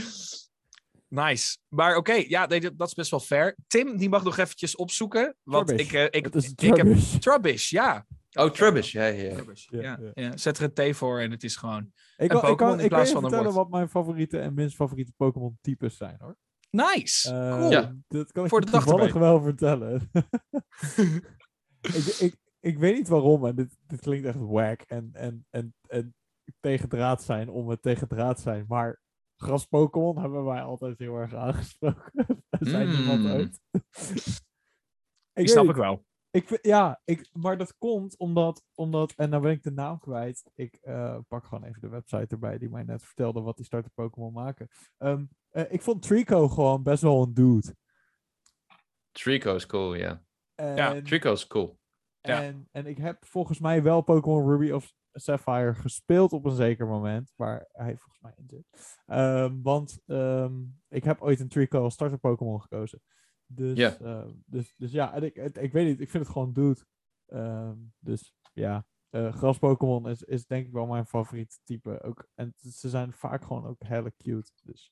Nice. Maar oké, ja, nee, dat is best wel fair. Tim, die mag nog eventjes opzoeken. Want Trubbish. ik, eh, ik, is ik heb Trubbish. Ja. Oh, Trubbish, ja, ja, ja. Trubbish, Ja, ja, ja. ja. Zet er een T voor en het is gewoon... Ik, kan, ik, kan, in ik kan plaats je van een vertellen wat mijn favoriete en minst favoriete Pokémon types zijn hoor. Nice. Eh, cool. Ja. Dat kan ik Voor de dag toevallig wel vertellen. ik, ik, ik weet niet waarom, en dit, dit klinkt echt wack en, en, en, en tegen draad zijn om het tegen draad zijn, maar gras-Pokémon hebben wij altijd heel erg aangesproken. Er zijn niemand Mm. uit. Ik snap ik wel. ik, ja, ik, maar dat komt omdat, omdat, en nou ben ik de naam kwijt. Ik eh, pak gewoon even de website erbij die mij net vertelde wat die starter Pokémon maken. Ehm, eh, ik vond Trico gewoon best wel een dude. Trico is cool, ja. En, Trico is cool. Ja. en, en ik heb volgens mij wel Pokémon Ruby of Sapphire gespeeld op een zeker moment, waar hij volgens mij in zit. Ehm, want ehm, ik heb ooit een Trico als starter Pokémon gekozen. Dus, Ja. ehm, dus, dus ja, en ik, ik weet niet, ik vind het gewoon dude. Ehm, dus ja, eh gras Pokémon is, is denk ik wel mijn favoriete type. Ook, en ze zijn vaak gewoon ook helle cute. Dus.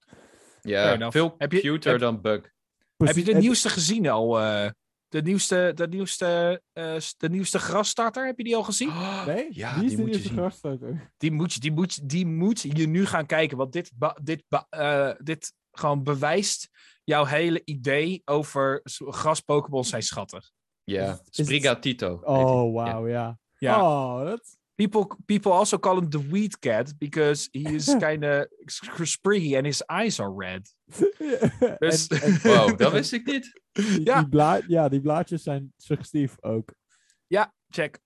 Ja, veel Heb je- cuter heb- dan Bug. Heb je de nieuwste gezien al? eh, De nieuwste, de nieuwste, eh, de nieuwste grasstarter, heb je die al gezien? Nee? Ja, die is die de moet je eerste zien. grasstoter. Die moet, je, die, moet, je- die moet je nu gaan kijken. Want dit, ba- dit, eh, dit gewoon bewijst jouw hele idee over gras-Pokémon zijn schattig. Ja, Sprigatito. Oh, wauw, ja. Ja. Oh, dat... People, people also call him the weed cat because he is kind of spriggy and his eyes are red. Dus- En- en- Wow, dat wist ik niet. Die, Ja. die bla- ja, die blaadjes zijn suggestief ook. Ja, check.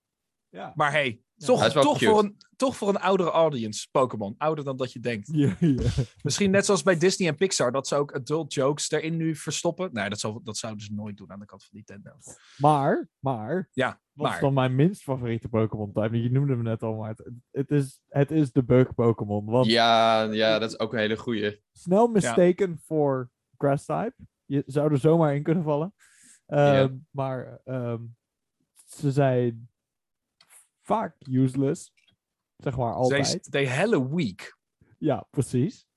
Ja. Maar hey, Ja. toch, toch, voor een, toch voor een oudere audience, Pokémon. Ouder dan dat je denkt. Ja, ja. Misschien net zoals bij Disney en Pixar, dat ze ook adult jokes erin nu verstoppen. Nee, dat, zou, dat zouden ze nooit doen aan de kant van Nintendo. Maar, maar, Ja, wat is dan mijn minst favoriete Pokémon type? Je noemde hem net al, maar het, het, is, het is de bug Pokémon. Want Ja, ja, dat is ook een hele goeie. snel mistaken voor grass type. Je zou er zomaar in kunnen vallen. Ehm, Maar ehm, ze zijn vaak useless. Zeg maar altijd. they hella weak. Ja, precies.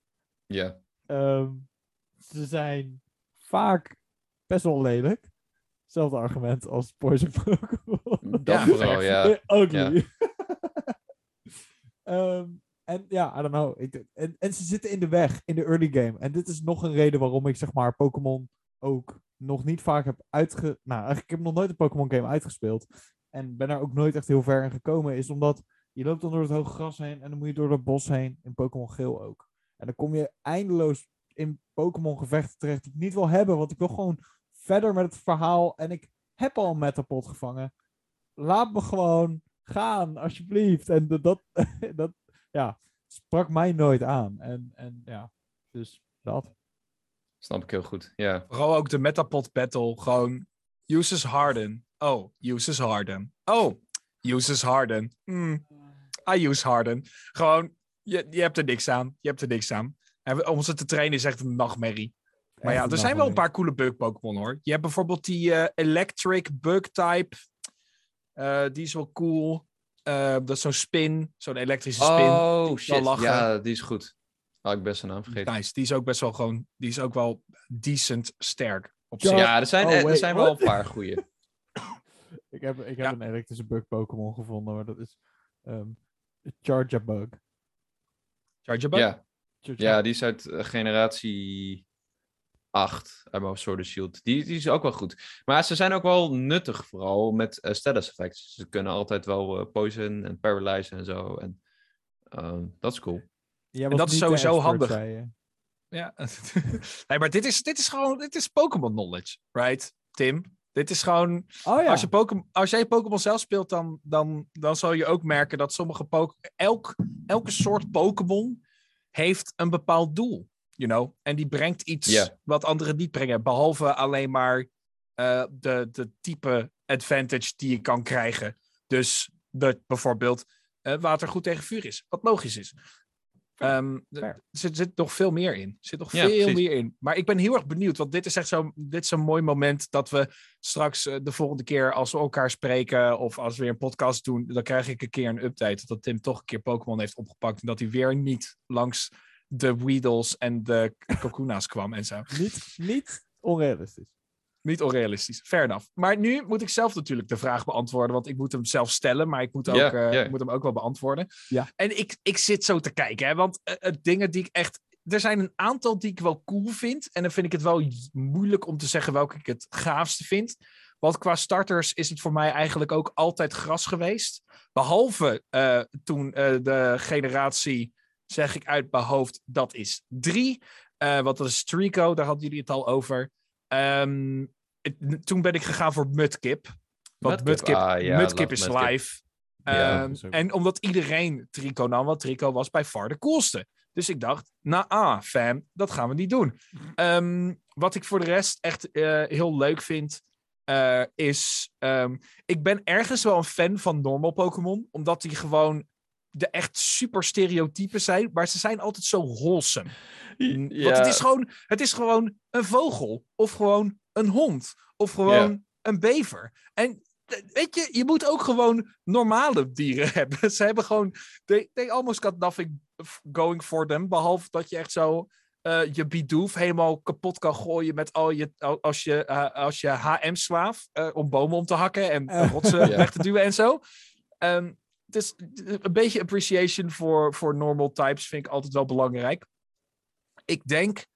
Ja. Ehm, ze zijn vaak best wel lelijk. Hetzelfde argument als Poison Pokémon. Dat Ja, vooral, ja. Ugly. en ja, I don't know. En, ze zitten in de weg in de early game. En dit is nog een reden waarom ik zeg maar Pokémon ook nog niet vaak heb uitge... Nou, eigenlijk ik heb nog nooit een Pokémon game uitgespeeld. En ben er ook nooit echt heel ver in gekomen. Is omdat je loopt dan door het hoge gras heen. En dan moet je door dat bos heen. In Pokémon Geel ook. En dan kom je eindeloos in Pokémon gevechten terecht die ik niet wil hebben. Want ik wil gewoon verder met het verhaal. En ik heb al een Metapod gevangen. Laat me gewoon gaan, alsjeblieft. En dat, dat ja, sprak mij nooit aan. En, en ja, dus dat. Snap ik heel goed. Ja. Vooral ook de Metapod Battle. Gewoon, uses Harden. Oh, uses Harden. Oh, uses Harden. Hmm, I use Harden. Gewoon, je, je hebt er niks aan. Je hebt er niks aan. En om ze te trainen is echt een nachtmerrie. Maar ja, er zijn wel een paar coole bug Pokémon hoor. Je hebt bijvoorbeeld die eh, Electric Bug Type. Eh, die is wel cool. Eh, dat is zo'n spin, zo'n elektrische spin. Oh, shit. lachen. Ja, die is goed. Had ik best een naam vergeten. Nice. Die is ook best wel gewoon, die is ook wel decent sterk. Op Ja. zich. Ja, er zijn, Oh, er zijn wel een paar goeie. Ik heb, ik heb Ja. een elektrische bug Pokémon gevonden, maar dat is ehm Charjabug. Charjabug? Ja, Charjabug. ja, die is uit eh, generatie 8 uit mijn Sword and Shield. Die, die is ook wel goed. Maar ze zijn ook wel nuttig, vooral met eh, status effects. Ze kunnen altijd wel eh, poison en paralyze en zo. En ehm, dat is cool. Jij En dat is sowieso handig. zei. Ja. nee, maar dit is, dit is gewoon, dit is Pokémon knowledge, right, Tim? Dit is gewoon, Oh ja. als, je Pokémon, als jij Pokémon zelf speelt, dan, dan, dan zal je ook merken dat sommige Pokémon, elk, elke soort Pokémon heeft een bepaald doel, you know? En die brengt iets wat anderen niet brengen, behalve alleen maar eh, de, de type advantage die je kan krijgen. Dus dat bijvoorbeeld eh, water goed tegen vuur is, wat logisch is. Ehm, er zit, zit nog veel meer in. Er zit nog Ja, veel precies. meer in. Maar ik ben heel erg benieuwd, want dit is echt zo'n dit is een mooi moment dat we straks eh, de volgende keer als we elkaar spreken of als we weer een podcast doen, dan krijg ik een keer een update dat Tim toch een keer Pokémon heeft opgepakt en dat hij weer niet langs de Weedles en de Kokuna's kwam en zo. Niet, niet onrealistisch. Niet onrealistisch. Fair enough. Maar nu moet ik zelf natuurlijk de vraag beantwoorden, want ik moet hem zelf stellen, maar ik moet, ook, eh, ik moet hem ook wel beantwoorden. Ja. En ik, ik zit zo te kijken, hè, want eh, eh, dingen die ik echt. Er zijn een aantal die ik wel cool vind. En dan vind ik het wel moeilijk om te zeggen welke ik het gaafste vind. Want qua starters is het voor mij eigenlijk ook altijd gras geweest. Behalve eh, toen eh, de generatie, zeg ik uit mijn hoofd, dat is drie. Eh want dat is Trico, daar hadden jullie het al over. Ehm, het- toen ben ik gegaan voor Mudkip. Want Mudkip, Mudkip, ah, ja, Mudkip love is Mudkip. live. Ja, Ehm, ook- en omdat iedereen Trico nam, want Trico was bij far de coolste. Dus ik dacht, nou ah, fam, dat gaan we niet doen. Ehm, wat ik voor de rest echt eh, heel leuk vind, eh, is... ehm, ik ben ergens wel een fan van normal Pokémon, omdat die gewoon de echt super stereotypen zijn, maar ze zijn altijd zo wholesome. Mm, Want het is, gewoon, het is gewoon een vogel. Of gewoon een hond. Of gewoon een bever. En eh, weet je, je moet ook gewoon normale dieren hebben. Ze hebben gewoon... They, they almost got nothing going for them. Behalve dat je echt zo... eh, je Bidoof helemaal kapot kan gooien met al je, al- als je, eh, als je HM-slaaf om bomen om te hakken en rotsen Ja. weg te duwen en zo. Ehm, dus een beetje appreciation voor, voor normal types vind ik altijd wel belangrijk. Ik denk,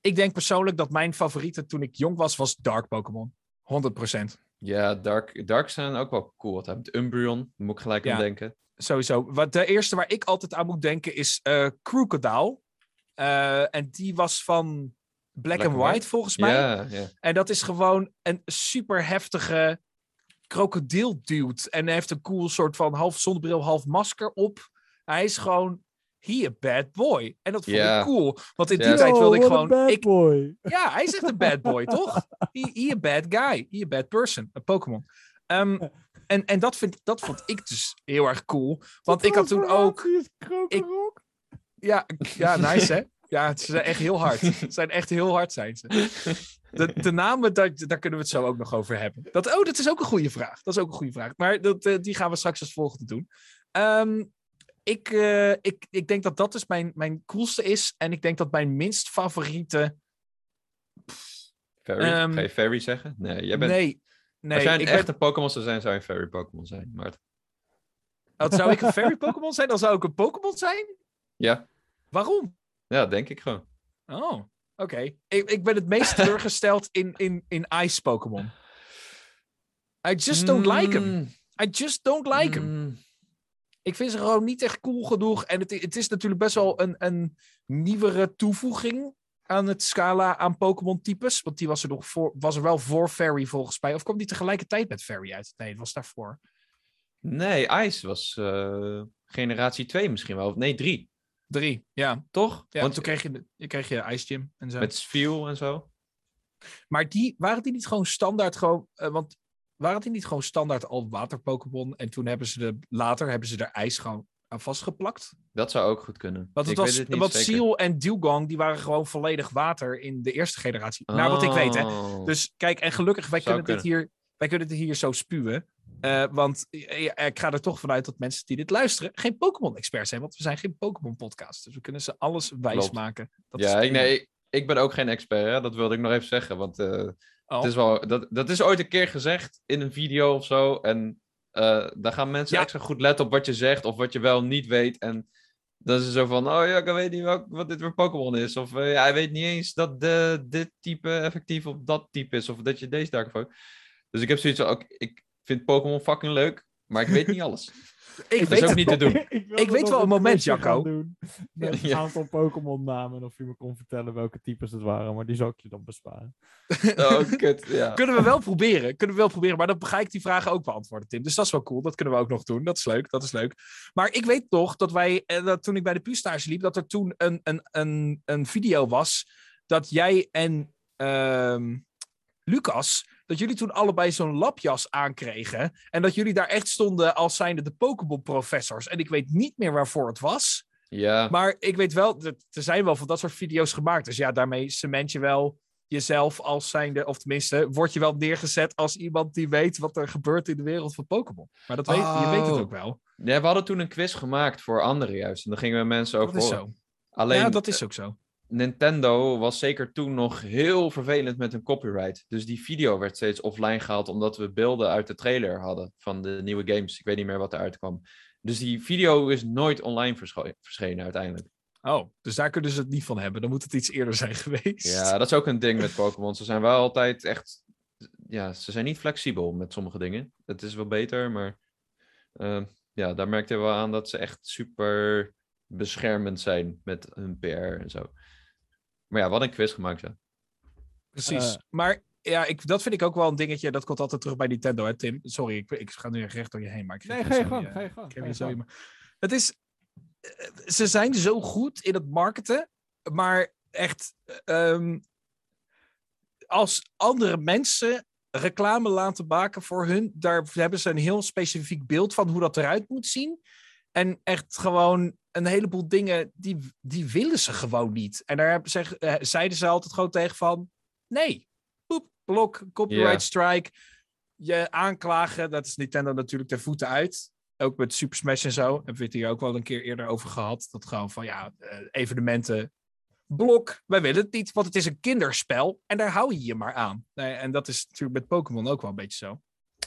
ik denk persoonlijk dat mijn favoriete toen ik jong was, was Dark Pokémon. 100%. Ja, Dark, Dark zijn ook wel cool. Wat hebben Umbreon, moet ik gelijk Ja. aan denken. Sowieso. Wat de eerste waar ik altijd aan moet denken is eh Crocodile. Eh, en die was van Black, and White, volgens mij. Ja, ja. En dat is gewoon een super heftige krokodil dude. En hij heeft een cool soort van half zonnebril, half masker op. Hij is gewoon he a bad boy. En dat vond ik cool. Want in die tijd wilde ik Oh, gewoon... bad Ik, boy. ja, hij is echt een bad boy, toch? He, he a bad guy. He a bad person. Een Pokémon. Ehm, en en dat, vind, dat vond ik dus heel erg cool. Want ik had toen ook... Krokorok. Ja, ja, nice hè? Ja, ze zijn echt heel hard. Ze zijn echt heel hard, zijn ze. De, de namen, daar, daar kunnen we het zo ook nog over hebben. Dat, oh, dat is ook een goede vraag. Dat is ook een goede vraag. Maar dat, eh, die gaan we straks als volgende doen. Ehm, ik, eh, ik, ik denk dat dat dus mijn, mijn coolste is. En ik denk dat mijn minst favoriete... Fairy? Ehm, Ga je Fairy zeggen? Nee, jij bent... Nee, nee. Als jij een ik echte Pokémon zou zijn, zou je een Fairy Pokémon zijn. Maar zou ik een fairy Pokémon zijn? Dan zou ik een Pokémon zijn? ja, Waarom? Ja, denk ik gewoon. Oh, oké. Ik, ik ben het meest teleurgesteld in, in, in Ice Pokémon. I just don't like him. Mm, I just don't like him. mm. Ik vind ze gewoon niet echt cool genoeg. En het, het is natuurlijk best wel een, een nieuwere toevoeging aan het scala aan Pokémon-types. Want die was er, nog voor, was er wel voor Fairy volgens mij. Of kwam die tegelijkertijd met Fairy uit? Nee, het was daarvoor. Nee, Ice was eh, generatie 2 misschien wel. Of Nee, 3. Drie, ja. Toch? ja Want toen kreeg je, kreeg je Ice Gym en zo. met Spheal en zo. Maar die, waren die niet gewoon standaard gewoon... eh, want waren die niet gewoon standaard al water-Pokémon? En toen hebben ze de, later hebben ze er ijs gewoon aan vastgeplakt? Dat zou ook goed kunnen. Want het ik was, weet het want. Seal en Dugong, die waren gewoon volledig water in de eerste generatie. Naar wat ik weet, hè. Oh. Dus kijk, en gelukkig, wij Zou kunnen, dit hier, wij kunnen dit hier zo spuwen. Eh, want eh, ja, ik ga er toch vanuit dat mensen die dit luisteren geen Pokémon-experts zijn. Want we zijn geen Pokémon-podcast. Dus we kunnen ze alles wijsmaken. Dat is ja, ik, nee, ik, ben ook geen expert, hè? dat wilde ik nog even zeggen. Want eh, Oh. het is wel, dat, dat is ooit een keer gezegd in een video of zo. En eh daar gaan mensen Ja. extra goed letten op wat je zegt of wat je wel niet weet. En dan is het zo van, oh ja, ik weet niet welk, wat dit voor Pokémon is. Of ja, hij weet niet eens dat de, dit type effectief op dat type is. Of dat je deze daar van. Dus ik heb zoiets van, ook, ik vind Pokémon fucking leuk, maar ik weet niet alles. ik dat weet is ook niet te doen. ik, Ik weet wel een moment, Jacco. Doen met een Ja. aantal Pokémon namen. Of je me kon vertellen welke types het waren. Maar die zou ik je dan besparen. Oh, kut, ja. Kunnen we wel proberen. Kunnen we wel proberen. Maar dan ga ik die vragen ook beantwoorden, Tim. Dus dat is wel cool. Dat kunnen we ook nog doen. Dat is leuk. Dat is leuk. Maar ik weet toch dat wij, eh, dat toen ik bij de puurstage liep, dat er toen een, een, een, een video was dat jij en ehm, Lucas, dat jullie toen allebei zo'n lapjas aankregen. En dat jullie daar echt stonden als zijnde de Pokémon-professors. En ik weet niet meer waarvoor het was. Ja, Maar ik weet wel, er zijn wel van dat soort video's gemaakt. Dus ja, daarmee cement je wel jezelf als zijnde, of tenminste, word je wel neergezet als iemand die weet wat er gebeurt in de wereld van Pokémon. Maar dat weet, je weet het Oh. ook wel. ja, we hadden toen een quiz gemaakt voor anderen juist. En dan gingen we mensen ook Dat is zo. Alleen, ja, dat is ook zo. Nintendo was zeker toen nog heel vervelend met hun copyright. Dus die video werd steeds offline gehaald omdat we beelden uit de trailer hadden van de nieuwe games. Ik weet niet meer wat eruit kwam. Dus die video is nooit online verschenen uiteindelijk. Oh, dus daar kunnen ze het niet van hebben. Dan moet het iets eerder zijn geweest. Ja, dat is ook een ding met Pokémon. Ze zijn wel altijd echt... Ja, ze zijn niet flexibel met sommige dingen. Het is wel beter, maar... eh, ja, daar merkte je wel aan dat ze echt super beschermend zijn met hun PR en zo. Maar ja, wat een quiz gemaakt, ja. Precies. Eh. maar ja, ik, dat vind ik ook wel een dingetje. Dat komt altijd terug bij Nintendo, hè, Tim? Sorry, ik, ik ga nu echt recht door je heen. Maar ik geef Nee, je ga je gang. Ga je gang. Ga gang. iemand- Het is. eh, Ze zijn zo goed in het marketen, maar echt. ehm, als andere mensen reclame laten maken voor hun, daar hebben ze een heel specifiek beeld van hoe dat eruit moet zien. En echt gewoon een heleboel dingen, die, die willen ze gewoon niet. En daar hebben ze, eh, zeiden ze altijd gewoon tegen van, nee, blok, copyright strike, je aanklagen, dat is Nintendo natuurlijk ter voeten uit. Ook met Super Smash en zo, hebben we het hier ook wel een keer eerder over gehad. Dat gewoon van, ja, eh, evenementen blok, wij willen het niet, want het is een kinderspel en daar hou je je maar aan. En dat is natuurlijk met Pokémon ook wel een beetje zo.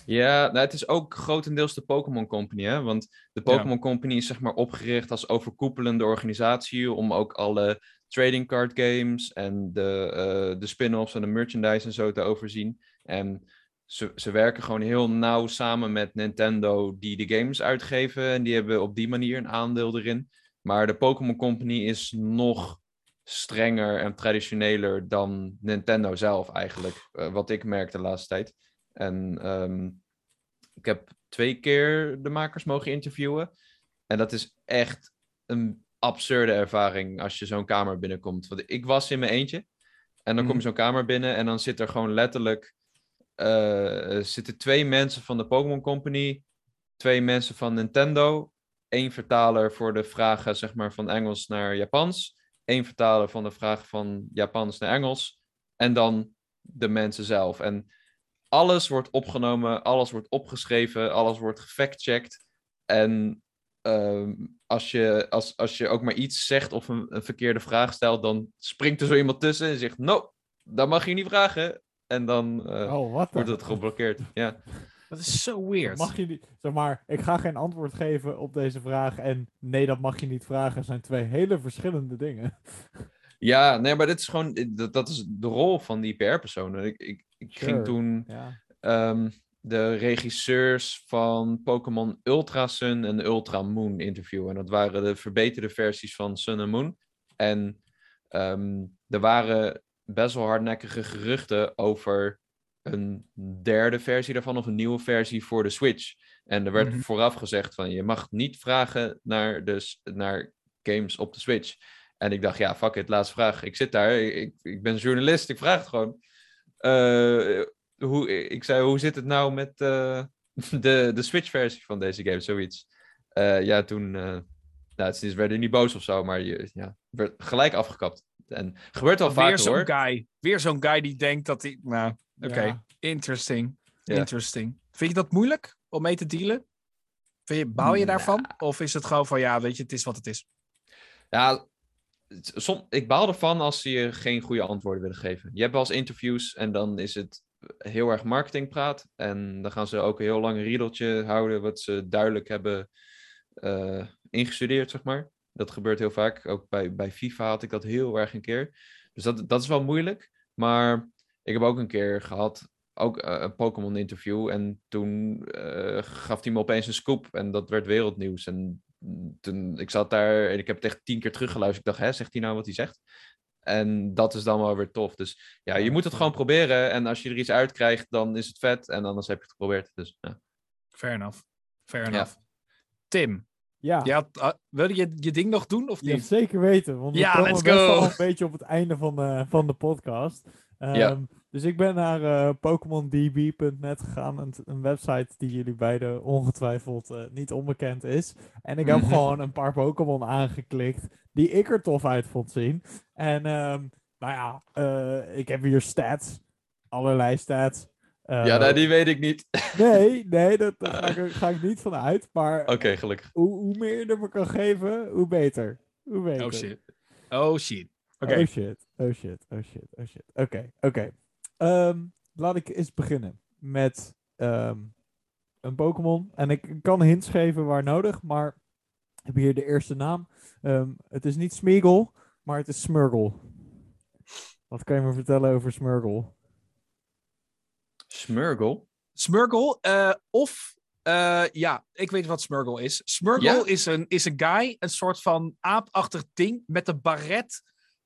Ja, nou, het is ook grotendeels de Pokémon Company, hè? Want de Pokémon Company is zeg maar opgericht als overkoepelende organisatie om ook alle trading card games en de, eh, de spin-offs en de merchandise en zo te overzien. En ze, ze werken gewoon heel nauw samen met Nintendo die de games uitgeven en die hebben op die manier een aandeel erin. Maar de Pokémon Company is nog strenger en traditioneler dan Nintendo zelf eigenlijk, eh, wat ik merkte de laatste tijd. En ehm, ik heb twee keer de makers mogen interviewen. En dat is echt een absurde ervaring als je zo'n kamer binnenkomt. Want ik was in mijn eentje. En dan kom je zo'n kamer binnen en dan zit er gewoon letterlijk... eh, zitten twee mensen van de Pokémon Company, twee mensen van Nintendo, één vertaler voor de vragen zeg maar, van Engels naar Japans, één vertaler van de vragen van Japans naar Engels en dan de mensen zelf. En alles wordt opgenomen, alles wordt opgeschreven, alles wordt gefactcheckt. En ehm, als, je, als, als je ook maar iets zegt of een, een verkeerde vraag stelt, dan springt er zo iemand tussen en zegt: No, dat mag je niet vragen. En dan eh, Oh, wordt dan? het geblokkeerd. Ja. Dat is zo weird. Mag je niet, zeg maar, ik ga geen antwoord geven op deze vraag en nee, dat mag je niet vragen, zijn twee hele verschillende dingen. ja, nee, maar dit is gewoon, dat, dat is de rol van die PR-personen. Ik, ik, ik Sure. ging toen ehm, de regisseurs van Pokémon Ultra Sun en Ultra Moon interviewen. En dat waren de verbeterde versies van Sun en Moon. En ehm, er waren best wel hardnekkige geruchten over een derde versie daarvan of een nieuwe versie voor de Switch. En er werd Mhm. vooraf gezegd van je mag niet vragen naar, de, naar games op de Switch. En ik dacht, ja, fuck it, laatste vraag. Ik zit daar, ik, ik, ik ben journalist, ik vraag het gewoon. Eh, hoe, ik zei, hoe zit het nou met eh, de, de Switch-versie van deze game? Zoiets. Eh, ja, toen, eh nou, het is, werden niet boos of zo, maar je ja, werd gelijk afgekapt. En gebeurt wel Weer vaker zo'n hoor. guy. Weer zo'n guy die denkt dat hij... Nou, oké. Ja. Interesting. Ja. Interesting. Vind je dat moeilijk om mee te dealen? Vind je, bouw je Nou. daarvan? Of is het gewoon van, ja, weet je, het is wat het is? Ja, ik baal ervan als ze je geen goede antwoorden willen geven. Je hebt wel eens interviews en dan is het heel erg marketingpraat. En dan gaan ze ook een heel lang riedeltje houden wat ze duidelijk hebben eh, ingestudeerd, zeg maar. Dat gebeurt heel vaak. Ook bij, bij FIFA had ik dat heel erg een keer. Dus dat, dat is wel moeilijk. Maar ik heb ook een keer gehad, ook eh, een Pokémon interview. En toen eh, gaf hij me opeens een scoop en dat werd wereldnieuws. En toen, ik zat daar en ik heb het echt tien keer teruggeluisterd. Ik dacht, hè, zegt hij nou wat hij zegt? En dat is dan wel weer tof. Dus ja, je moet het gewoon proberen. En als je er iets uit krijgt, dan is het vet. En anders heb je het geprobeerd. Dus ja. Fair enough. Fair Ja. enough. Tim, Ja, je had, ah, wil je je ding nog doen of ja, niet? zeker weten. Want we Ja, komen best wel een beetje op het einde van de, van de podcast. Ja. Dus ik ben naar eh PokémonDB.net gegaan. Een, een website die jullie beiden ongetwijfeld eh, niet onbekend is. En ik heb gewoon een paar Pokémon aangeklikt die ik er tof uit vond zien. En ehm, nou ja, eh, ik heb hier stats. Allerlei stats. Eh, ja, nou, die weet ik niet. Nee, nee, dat, daar ga ik, ga ik niet van uit. Maar Oké, gelukkig. hoe, hoe meer je er me kan geven, hoe beter. Hoe beter. Oh shit. Oh shit. Oké. Oh shit, oh shit, oh shit, oh shit. Oké, oké. Ehm, laat ik eens beginnen met ehm, een Pokémon. En ik kan hints geven waar nodig, maar ik heb hier de eerste naam. Ehm, het is niet Smeagol, maar het is Smurgle. Wat kan je me vertellen over Smurgle? Smurgle. Smurgle, eh, of eh, ja, ik weet wat Smurgle is. Smurgle Ja? is, een, is een guy, een soort van aapachtig ding met een baret.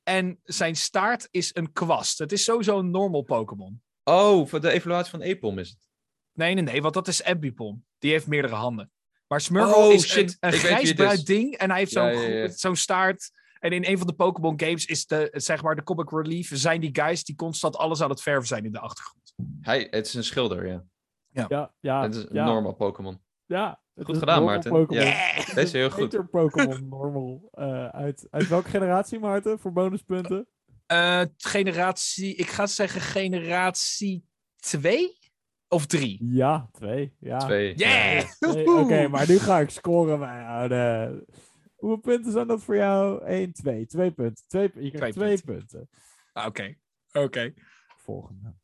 En zijn staart is een kwast. Het is sowieso een normal Pokémon. Oh, voor de evaluatie van Epom is het. Nee, nee, nee, want dat is Ambipom. Die heeft meerdere handen. Maar Smurgle Oh, is shit. een, een grijsbruid ding en hij heeft Ja, zo'n ja, ja. staart. En in een van de Pokémon games is de, zeg maar, de comic relief zijn die guys die constant alles aan het verven zijn in de achtergrond. Hij, het is een schilder, ja. Ja, ja, het is een ja, normal Pokémon. ja. Het Goed gedaan, Maarten. Ja. Deze is heel goed. Pokémon normal. eh, uit, uit welke generatie, Maarten, voor bonuspunten? Eh, generatie, ik ga zeggen generatie 2 of 3. Ja, twee. Ja. Twee. Yeah! ja. Nee, Oké, maar nu ga ik scoren bij jou. de- Hoeveel punten zijn dat voor jou? 1, 2. Twee punten. Twee, pu- je krijgt Twee twee punten. Ah, Oké, oké. Volgende.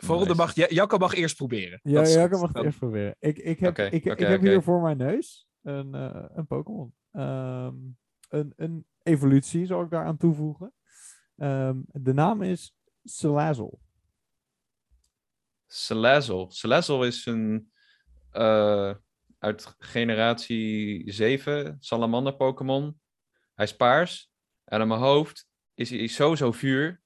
De volgende Nice. mag... Ja, Jacco mag eerst proberen. Ja, Dat is ja goed. ik mag Dan- eerst proberen. Ik, ik heb, ik, ik heb hier voor mijn neus een, eh, een Pokémon. Ehm, een, een evolutie zal ik daaraan toevoegen. Ehm, de naam is Salazzle. Salazzle. Salazzle is een eh, uit generatie 7 salamander Pokémon. Hij is paars. En aan mijn hoofd is hij sowieso vuur.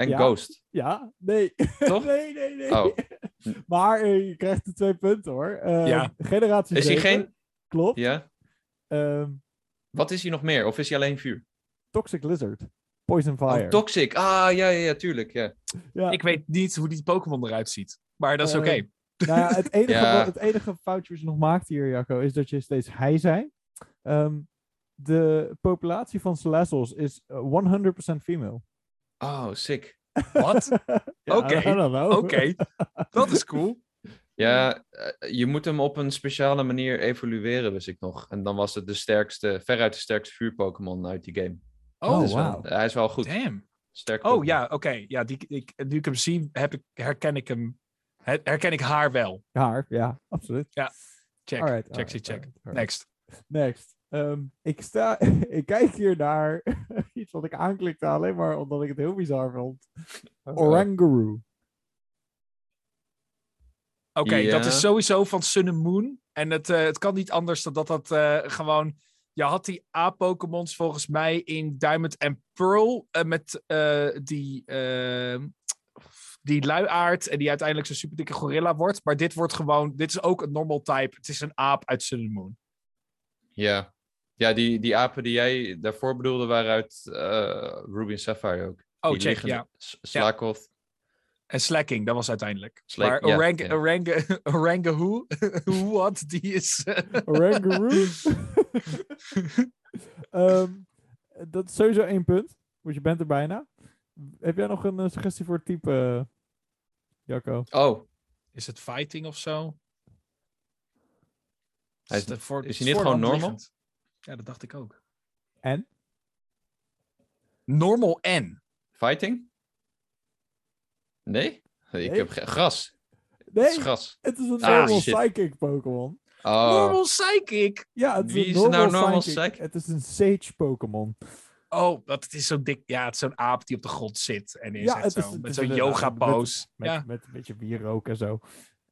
En Ja. ghost. Ja, nee. Toch? nee, nee, nee. Oh. maar eh, je krijgt de twee punten hoor. Ehm, Ja. Generatie Is hij 7, geen- Klopt. Ja. Ehm, Wat is hij nog meer? Of is hij alleen vuur? Toxic Lizard. Poison Fire. Oh, toxic. Ah, ja, ja, ja, tuurlijk. Ja. ja. Ik weet niet hoe die Pokémon eruit ziet. Maar dat is Eh, oké. Nou ja, het enige, Ja. wat- het enige foutje wat je nog maakt hier, Jacco, is dat je steeds hij zei. Ehm, de populatie van Salazzles is eh, 100% female. Oh, sick. Wat? Ja, Oké. Oké, dat is cool. Ja, eh, je moet hem op een speciale manier evolueren, wist ik nog. En dan was het de sterkste, veruit de sterkste vuur-Pokémon uit die game. Oh, wel- wauw. hij is wel goed. damn. Sterk Oh ja, oké. Ja, die, ik, nu ik hem zie, heb ik, herken ik hem. her- Herken ik haar wel. Haar, ja, absoluut. Check. Alright, check, alright, check, check. alright, alright. Next. Next. Ehm, ik, sta, ik kijk hier naar iets wat ik aanklikte alleen maar omdat ik het heel bizar vond. Oranguru. Oké, dat is sowieso van Sun and Moon. En het, eh, het kan niet anders dan dat dat eh, gewoon... Je had die A-Pokémons volgens mij in Diamond en Pearl. eh, met eh, die, eh, die luiaard. En die uiteindelijk zo'n super dikke gorilla wordt. Maar dit wordt gewoon... Dit is ook een normal type. Het is een aap uit Sun and Moon. Ja, ja die, die apen die jij daarvoor bedoelde waren uit eh, Ruby en Sapphire ook. Oh, Die check, ja. S- Slakoth. En Slacking, dat was uiteindelijk. Maar ja, Orang ja. Oranga who? What? Die is... eh, Oranguru. Ehm, dat is sowieso één punt. Want je bent er bijna. Heb jij nog een eh, suggestie voor het type, Jacco? Oh, Is het fighting of zo? Hij is- de voor- is hij het niet gewoon normal? liggend. Ja, dat dacht ik ook. En? Normal en. fighting? Nee? Ik heb gras. Het Nee, is gras. het is een Ah, normal psychic Pokémon. Oh, Normal psychic. Ja, het is Wie een is er nou normal, normal psychic. psychic? Het is een sage Pokémon. Oh, dat het is zo dik. Ja, het is zo'n aap die op de grond zit. En is Ja, het het zo. is- het met zo'n yoga met- pose. Met, Ja. met een beetje wierook en zo.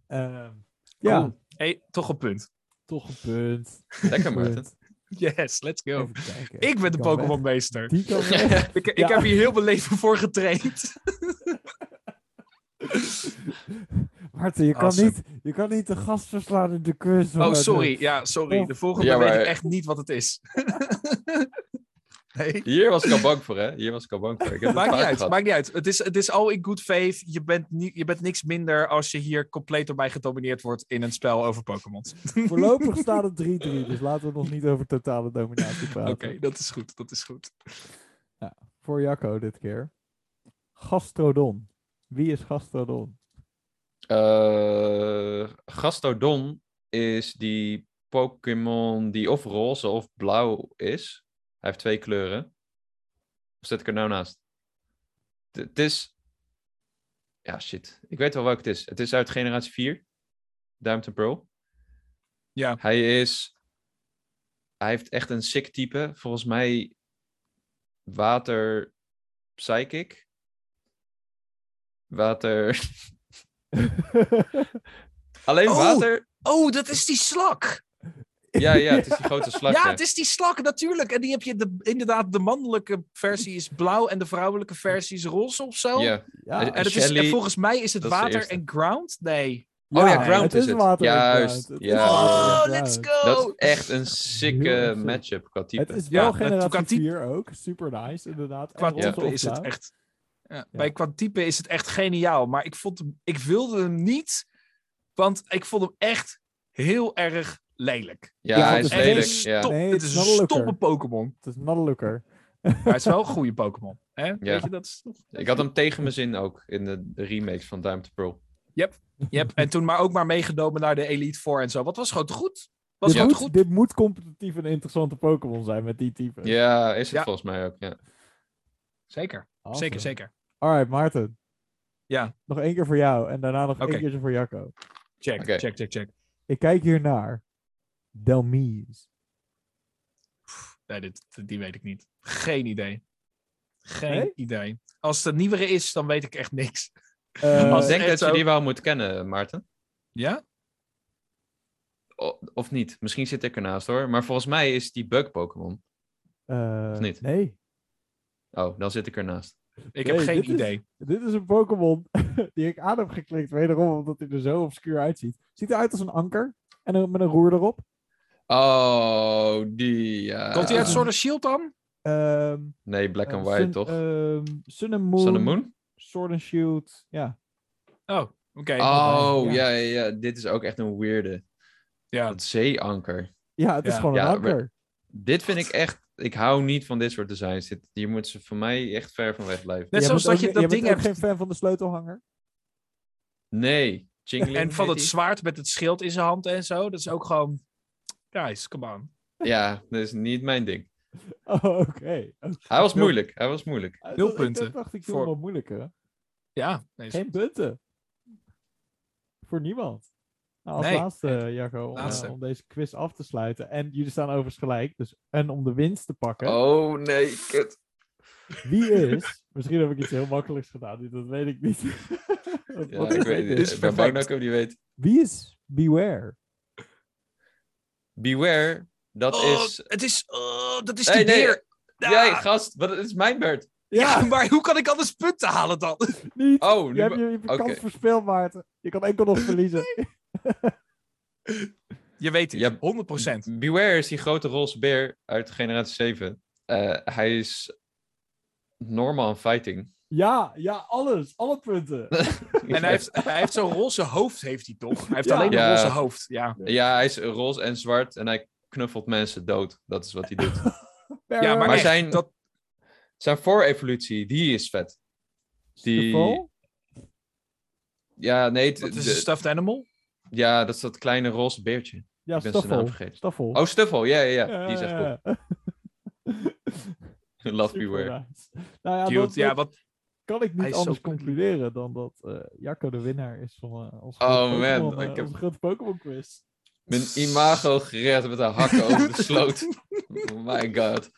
Ehm, ja, hey, toch een punt. toch een punt. lekker Maarten. Yes, let's go. Kijken. Ik ben de. Die kan weg. Ik, ik Ja. heb hier heel mijn leven voor getraind. Maarten, je kan, niet, je kan niet de gast verslaan in de quiz. Oh, sorry. Ja, sorry. De volgende Ja, weet ik echt niet wat het is. Nee. Hier was ik al bang voor, hè? Hier was ik al bang voor. Ik heb het Maakt niet uit, gehad. maakt niet uit. Het is, het is all in good faith. Je bent, niet, je bent niks minder als je hier compleet door mij gedomineerd wordt in een spel over Pokémon. Voorlopig staat het 3-3, dus laten we nog niet over totale dominatie praten. Oké, dat is goed. Dat is goed. Voor Jacco dit keer. Gastrodon. Wie is Gastrodon? Eh, Gastrodon is die Pokémon die of roze of blauw is. Hij heeft twee kleuren. Of zet ik er nou naast? Het- is... Ja, shit. Ik weet wel welk het is. Het is uit generatie 4. Diamond Pearl. Ja. Hij is... Hij heeft echt een sick type. Volgens mij water psychic. Water... Alleen Oh! water? Oh, dat is die slak. Ja, ja, het is die grote slag. Ja, ja. het is die slak, natuurlijk. En die heb je de, inderdaad, de mannelijke versie is blauw en de vrouwelijke versie is roze of zo. Ja. ja, En- En, het is, en volgens mij is het water en ground? Nee. Oh ja, ground het is is het. water Juist. Het ja. Oh, let's go! Dat is echt een sicke matchup qua type. Het is Ja, wel het- generatie qua type- 4 ook. Super nice, inderdaad. Qua type is het echt... Ja, Bij qua type is het echt geniaal. Maar ik, vond hem, ik wilde hem niet, want ik vond hem echt heel erg lelijk. ja, Ja, hij het is lelijk. een Ja. stop- Nee, het het is een stomme Pokémon. Het is not a looker. Maar het is wel een goede Pokémon. Hè? Weet je, dat is... Ik had hem tegen mijn zin ook in de remakes van Diamond and Pearl. Yep. En toen maar ook maar meegenomen naar de Elite Four en zo. Wat was gewoon te goed. Was dit, goed, moet, goed. dit moet competitief een interessante Pokémon zijn met die type. Ja, is het Ja. volgens mij ook. Ja. Zeker, Awesome. zeker, zeker. Alright, Maarten. Ja. Nog één keer voor jou en daarna nog Oké. één keertje voor Jacco. Check, check, check, check. Ik kijk hier naar Delmise. Nee, dit, die weet ik niet. Geen idee. Geen Nee? idee. Als het een nieuwere is, dan weet ik echt niks. Eh, Als ik denk echt dat je die wel moet kennen, Maarten. Ja? O- of niet. Misschien zit ik ernaast hoor. Maar volgens mij is die bug Pokémon. eh, of niet? Nee. Oh, dan zit ik ernaast. Ik Nee, heb geen dit is- idee. Dit is een Pokémon die ik aan heb geklikt, wederom omdat hij er zo obscuur uitziet. Ziet eruit als een anker en een, met een roer erop. Oh, die. Ja. Komt hij uit Sword of Shield dan? Ehm, Nee, Black and eh, White Sun, toch? ehm, Sun and Moon. Sun and Moon? Sword and Shield. Ja. Oh, oké. Oh, ja. ja. Ja, ja, Dit is ook echt een weirde. Ja. Dat zeeanker. Ja, het is Ja. gewoon een anker. Dit vind ik echt. Ik hou niet van dit soort designs. Dit, hier moeten ze voor mij echt ver van weg blijven. Net zoals dat je dat ding hebt. geen fan van de sleutelhanger? Nee. Jingling En van het zwaard met het schild in zijn hand en zo. Dat is ook gewoon. Guys, come on. Ja, dat is niet mijn ding. Oh, oké. Hij was moeilijk. Hij was moeilijk. Ah, Nul dat- ik punten dacht ik voor- wat moeilijker. Ja, nee, Geen punten. Voor niemand. Nou, als Nee. laatste, Jacco, om, eh, om deze quiz af te sluiten. En jullie staan overigens gelijk. Dus, en om de winst te pakken. Oh nee, kut. Wie is... Misschien heb ik iets heel makkelijks gedaan. Dat weet ik niet. Ja, ik weet dit? het. Ik ben bang dat ik hem niet weet. Wie is Beware? Beware, dat Oh, is... Het is. oh, dat is Nee, die nee. beer. Jij, Ah, gast, wat, het is mijn beurt. ja, maar hoe kan ik anders punten halen dan? Niet. Oh, nu... je hebt je, je kans verspeeld, Maarten. Je kan enkel nog verliezen. Je weet het, Ja, 100%. Beware is die grote roze beer uit generatie 7. Eh, hij is normal fighting. Ja, ja, alles. Alle punten. En hij heeft, hij heeft zo'n roze hoofd, heeft hij toch? Hij heeft Ja. alleen een Ja. roze hoofd. Ja, Ja, hij is roze en zwart en hij knuffelt mensen dood. Dat is wat hij doet. ja maar, Maar echt, zijn- dat, Zijn voor-evolutie, die is vet. Die... Ja, nee, het- dat is de- een stuffed animal. ja, dat is dat kleine roze beertje. Ja, Ik ben zijn naam Staffel. vergeten. Staffel. Oh, Stuffel, ja, ja, ja. Die is echt cool. Love Super Beware. nice. Nou ja, Cute. dat, Ja, dat wat, kan ik niet anders concluderen dan dat eh Jacco de winnaar is van uh, onze Oh, grote man, Pokémon, eh, ik heb- onze grote Pokémon quiz. Mijn imago gered met een hakken over de sloot. Oh my god.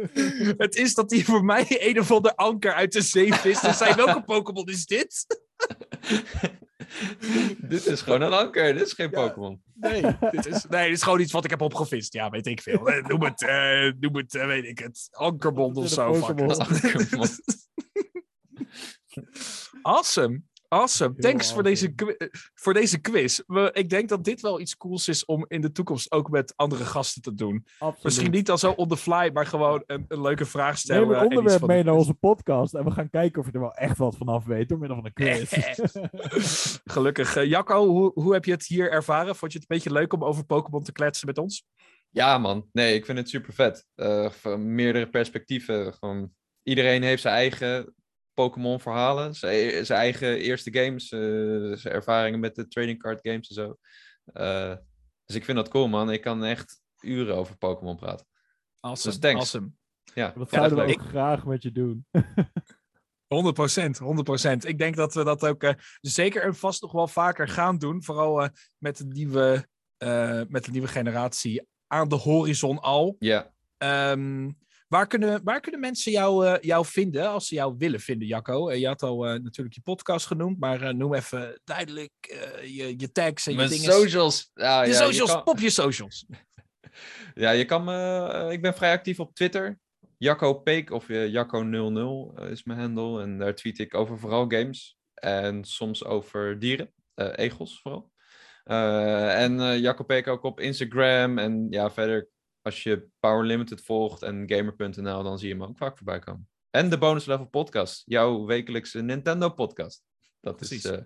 het is dat hij voor mij een of ander anker uit de zee vist. En zei, welke Pokémon is dit? dit is gewoon een anker, dit is geen Ja. Pokémon. Nee, dit is, nee, dit is gewoon iets wat ik heb opgevist. Ja, weet ik veel. Eh, Noem het, eh, noem het eh, weet ik het. Ankerbond of zo. Ankerbond. Awesome. Awesome. Heel Thanks voor, deze, awesome. voor deze quiz. We, ik denk dat dit wel iets cools is om in de toekomst ook met andere gasten te doen. Absoluut. Misschien niet al zo on the fly, maar gewoon een, een leuke vraag stellen. Neem een onderwerp mee naar onze podcast en we gaan kijken of je er wel echt wat vanaf weet door middel van een quiz. Gelukkig. Eh, Jacco, hoe, hoe heb je het hier ervaren? Vond je het een beetje leuk om over Pokémon te kletsen met ons? Ja, man. Nee, ik vind het super vet. Eh, van meerdere perspectieven. Gewoon, iedereen heeft zijn eigen Pokémon-verhalen. Zijn, zijn eigen eerste games. eh, zijn ervaringen met de trading card games en zo. Eh, dus ik vind dat cool, man. Ik kan echt uren over Pokémon praten. Awesome. Dus thanks. awesome. Ja, Dat Ja, zouden we ook graag met je doen. 100 procent, 100 procent. Ik denk dat we dat ook eh, zeker en vast nog wel vaker gaan doen. Vooral eh, met, de nieuwe, eh, met de nieuwe generatie aan de horizon al. Ja. Ehm, waar, kunnen, waar kunnen mensen jou, eh, jou vinden als ze jou willen vinden, Jacco? Eh, je had al eh, natuurlijk je podcast genoemd, maar noem even duidelijk je, je tags en je dingen. socials. Ja, Je ja, socials, Je kan, pop je socials. ja, je kan me... ik ben vrij actief op Twitter. Jacco Peek of eh, Jacco00 eh, is mijn handle. En daar tweet ik over vooral games. En soms over dieren. egels vooral. En Jacco Peek ook op Instagram. En ja, verder als je Power Limited volgt en Gamer.nl, dan zie je me ook vaak voorbij komen. En de Bonus Level Podcast. Jouw wekelijkse Nintendo podcast. Dat Precies. is eh,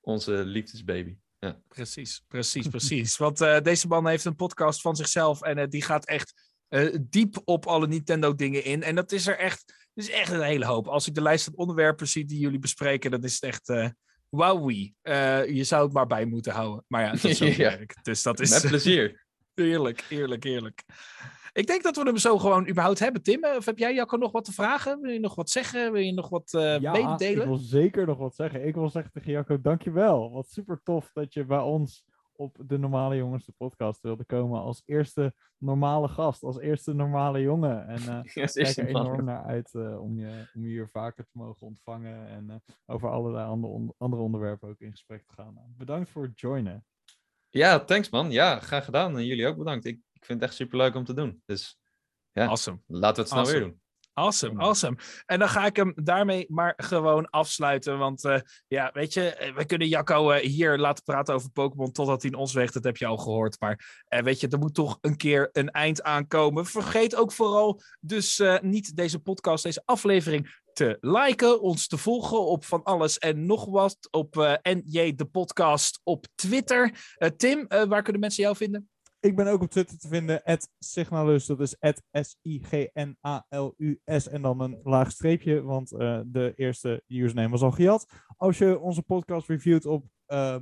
onze liefdesbaby. Ja. Precies, precies, precies. Want eh, deze man heeft een podcast van zichzelf en eh, die gaat echt diep op alle Nintendo-dingen in. En dat is er echt, is echt een hele hoop. Als ik de lijst van onderwerpen zie die jullie bespreken, dan is het echt. Wowie. Je zou het maar bij moeten houden. Maar ja, dat is ook Ja. werk. Dus dat is. Met plezier. Heerlijk, heerlijk, heerlijk. Ik denk dat we hem zo gewoon überhaupt hebben. Tim, of heb jij Jacco nog wat te vragen? Wil je nog wat zeggen? Wil je nog wat uh, ja, mededelen? ik wil zeker nog wat zeggen. Ik wil zeggen tegen Jacco, dankjewel. Wat super tof dat je bij ons op de Normale Jongens de podcast wilde komen als eerste normale gast, als eerste normale jongen. En uh, ik kijk er enorm naar uit uh, om, je, om je hier vaker te mogen ontvangen en over allerlei andere, andere onderwerpen ook in gesprek te gaan. Bedankt voor het joinen. Ja, thanks man. Ja, graag gedaan. En jullie ook bedankt. Ik, ik vind het echt super leuk om te doen. Dus ja, awesome. laten we het snel awesome. weer doen. Awesome, awesome. En dan ga ik hem daarmee maar gewoon afsluiten. Want uh, ja, weet je, we kunnen Jacco uh, hier laten praten over Pokémon totdat hij in ons weegt. Dat heb je al gehoord. Maar uh, weet je, er moet toch een keer een eind aankomen. Vergeet ook vooral dus niet deze podcast, deze aflevering te liken, ons te volgen op van alles en nog wat op NJ de podcast op Twitter. Tim, waar kunnen mensen jou vinden? Ik ben ook op Twitter te vinden, Signalus, dat is S-I-G-N-A-L-U-S en dan een laag streepje, want de eerste username was al gejat. Als je onze podcast reviewt op uh,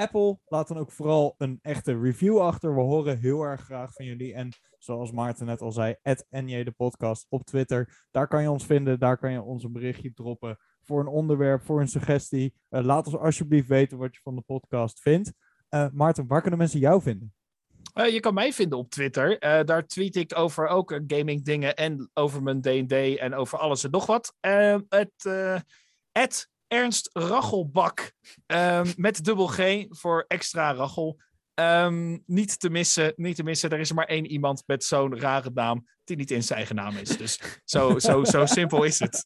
Apple, laat dan ook vooral een echte review achter. We horen heel erg graag van jullie. En zoals Maarten net al zei, NJ de podcast op Twitter. Daar kan je ons vinden, daar kan je ons een berichtje droppen voor een onderwerp, voor een suggestie. Uh, laat ons alsjeblieft weten wat je van de podcast vindt. Maarten, waar kunnen mensen jou vinden? Uh, je kan mij vinden op Twitter. Daar tweet ik over ook gaming dingen en over mijn D&D en over alles en nog wat. Het Ernst Rachelbak ehm, met dubbel G voor extra Rachel. Um, niet te missen, niet te missen. Er is er maar één iemand met zo'n rare naam die niet in zijn eigen naam is. Dus zo, zo, zo simpel is het.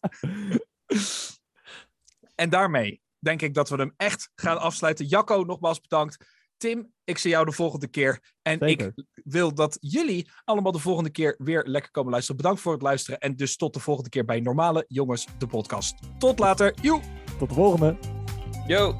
en daarmee denk ik dat we hem echt gaan afsluiten. Jacco, nogmaals bedankt. Tim, ik zie jou de volgende keer. En Zeker. ik wil dat jullie allemaal de volgende keer weer lekker komen luisteren. Bedankt voor het luisteren. En dus tot de volgende keer bij Normale Jongens, de podcast. Tot later. Joe! Tot de volgende. Yo!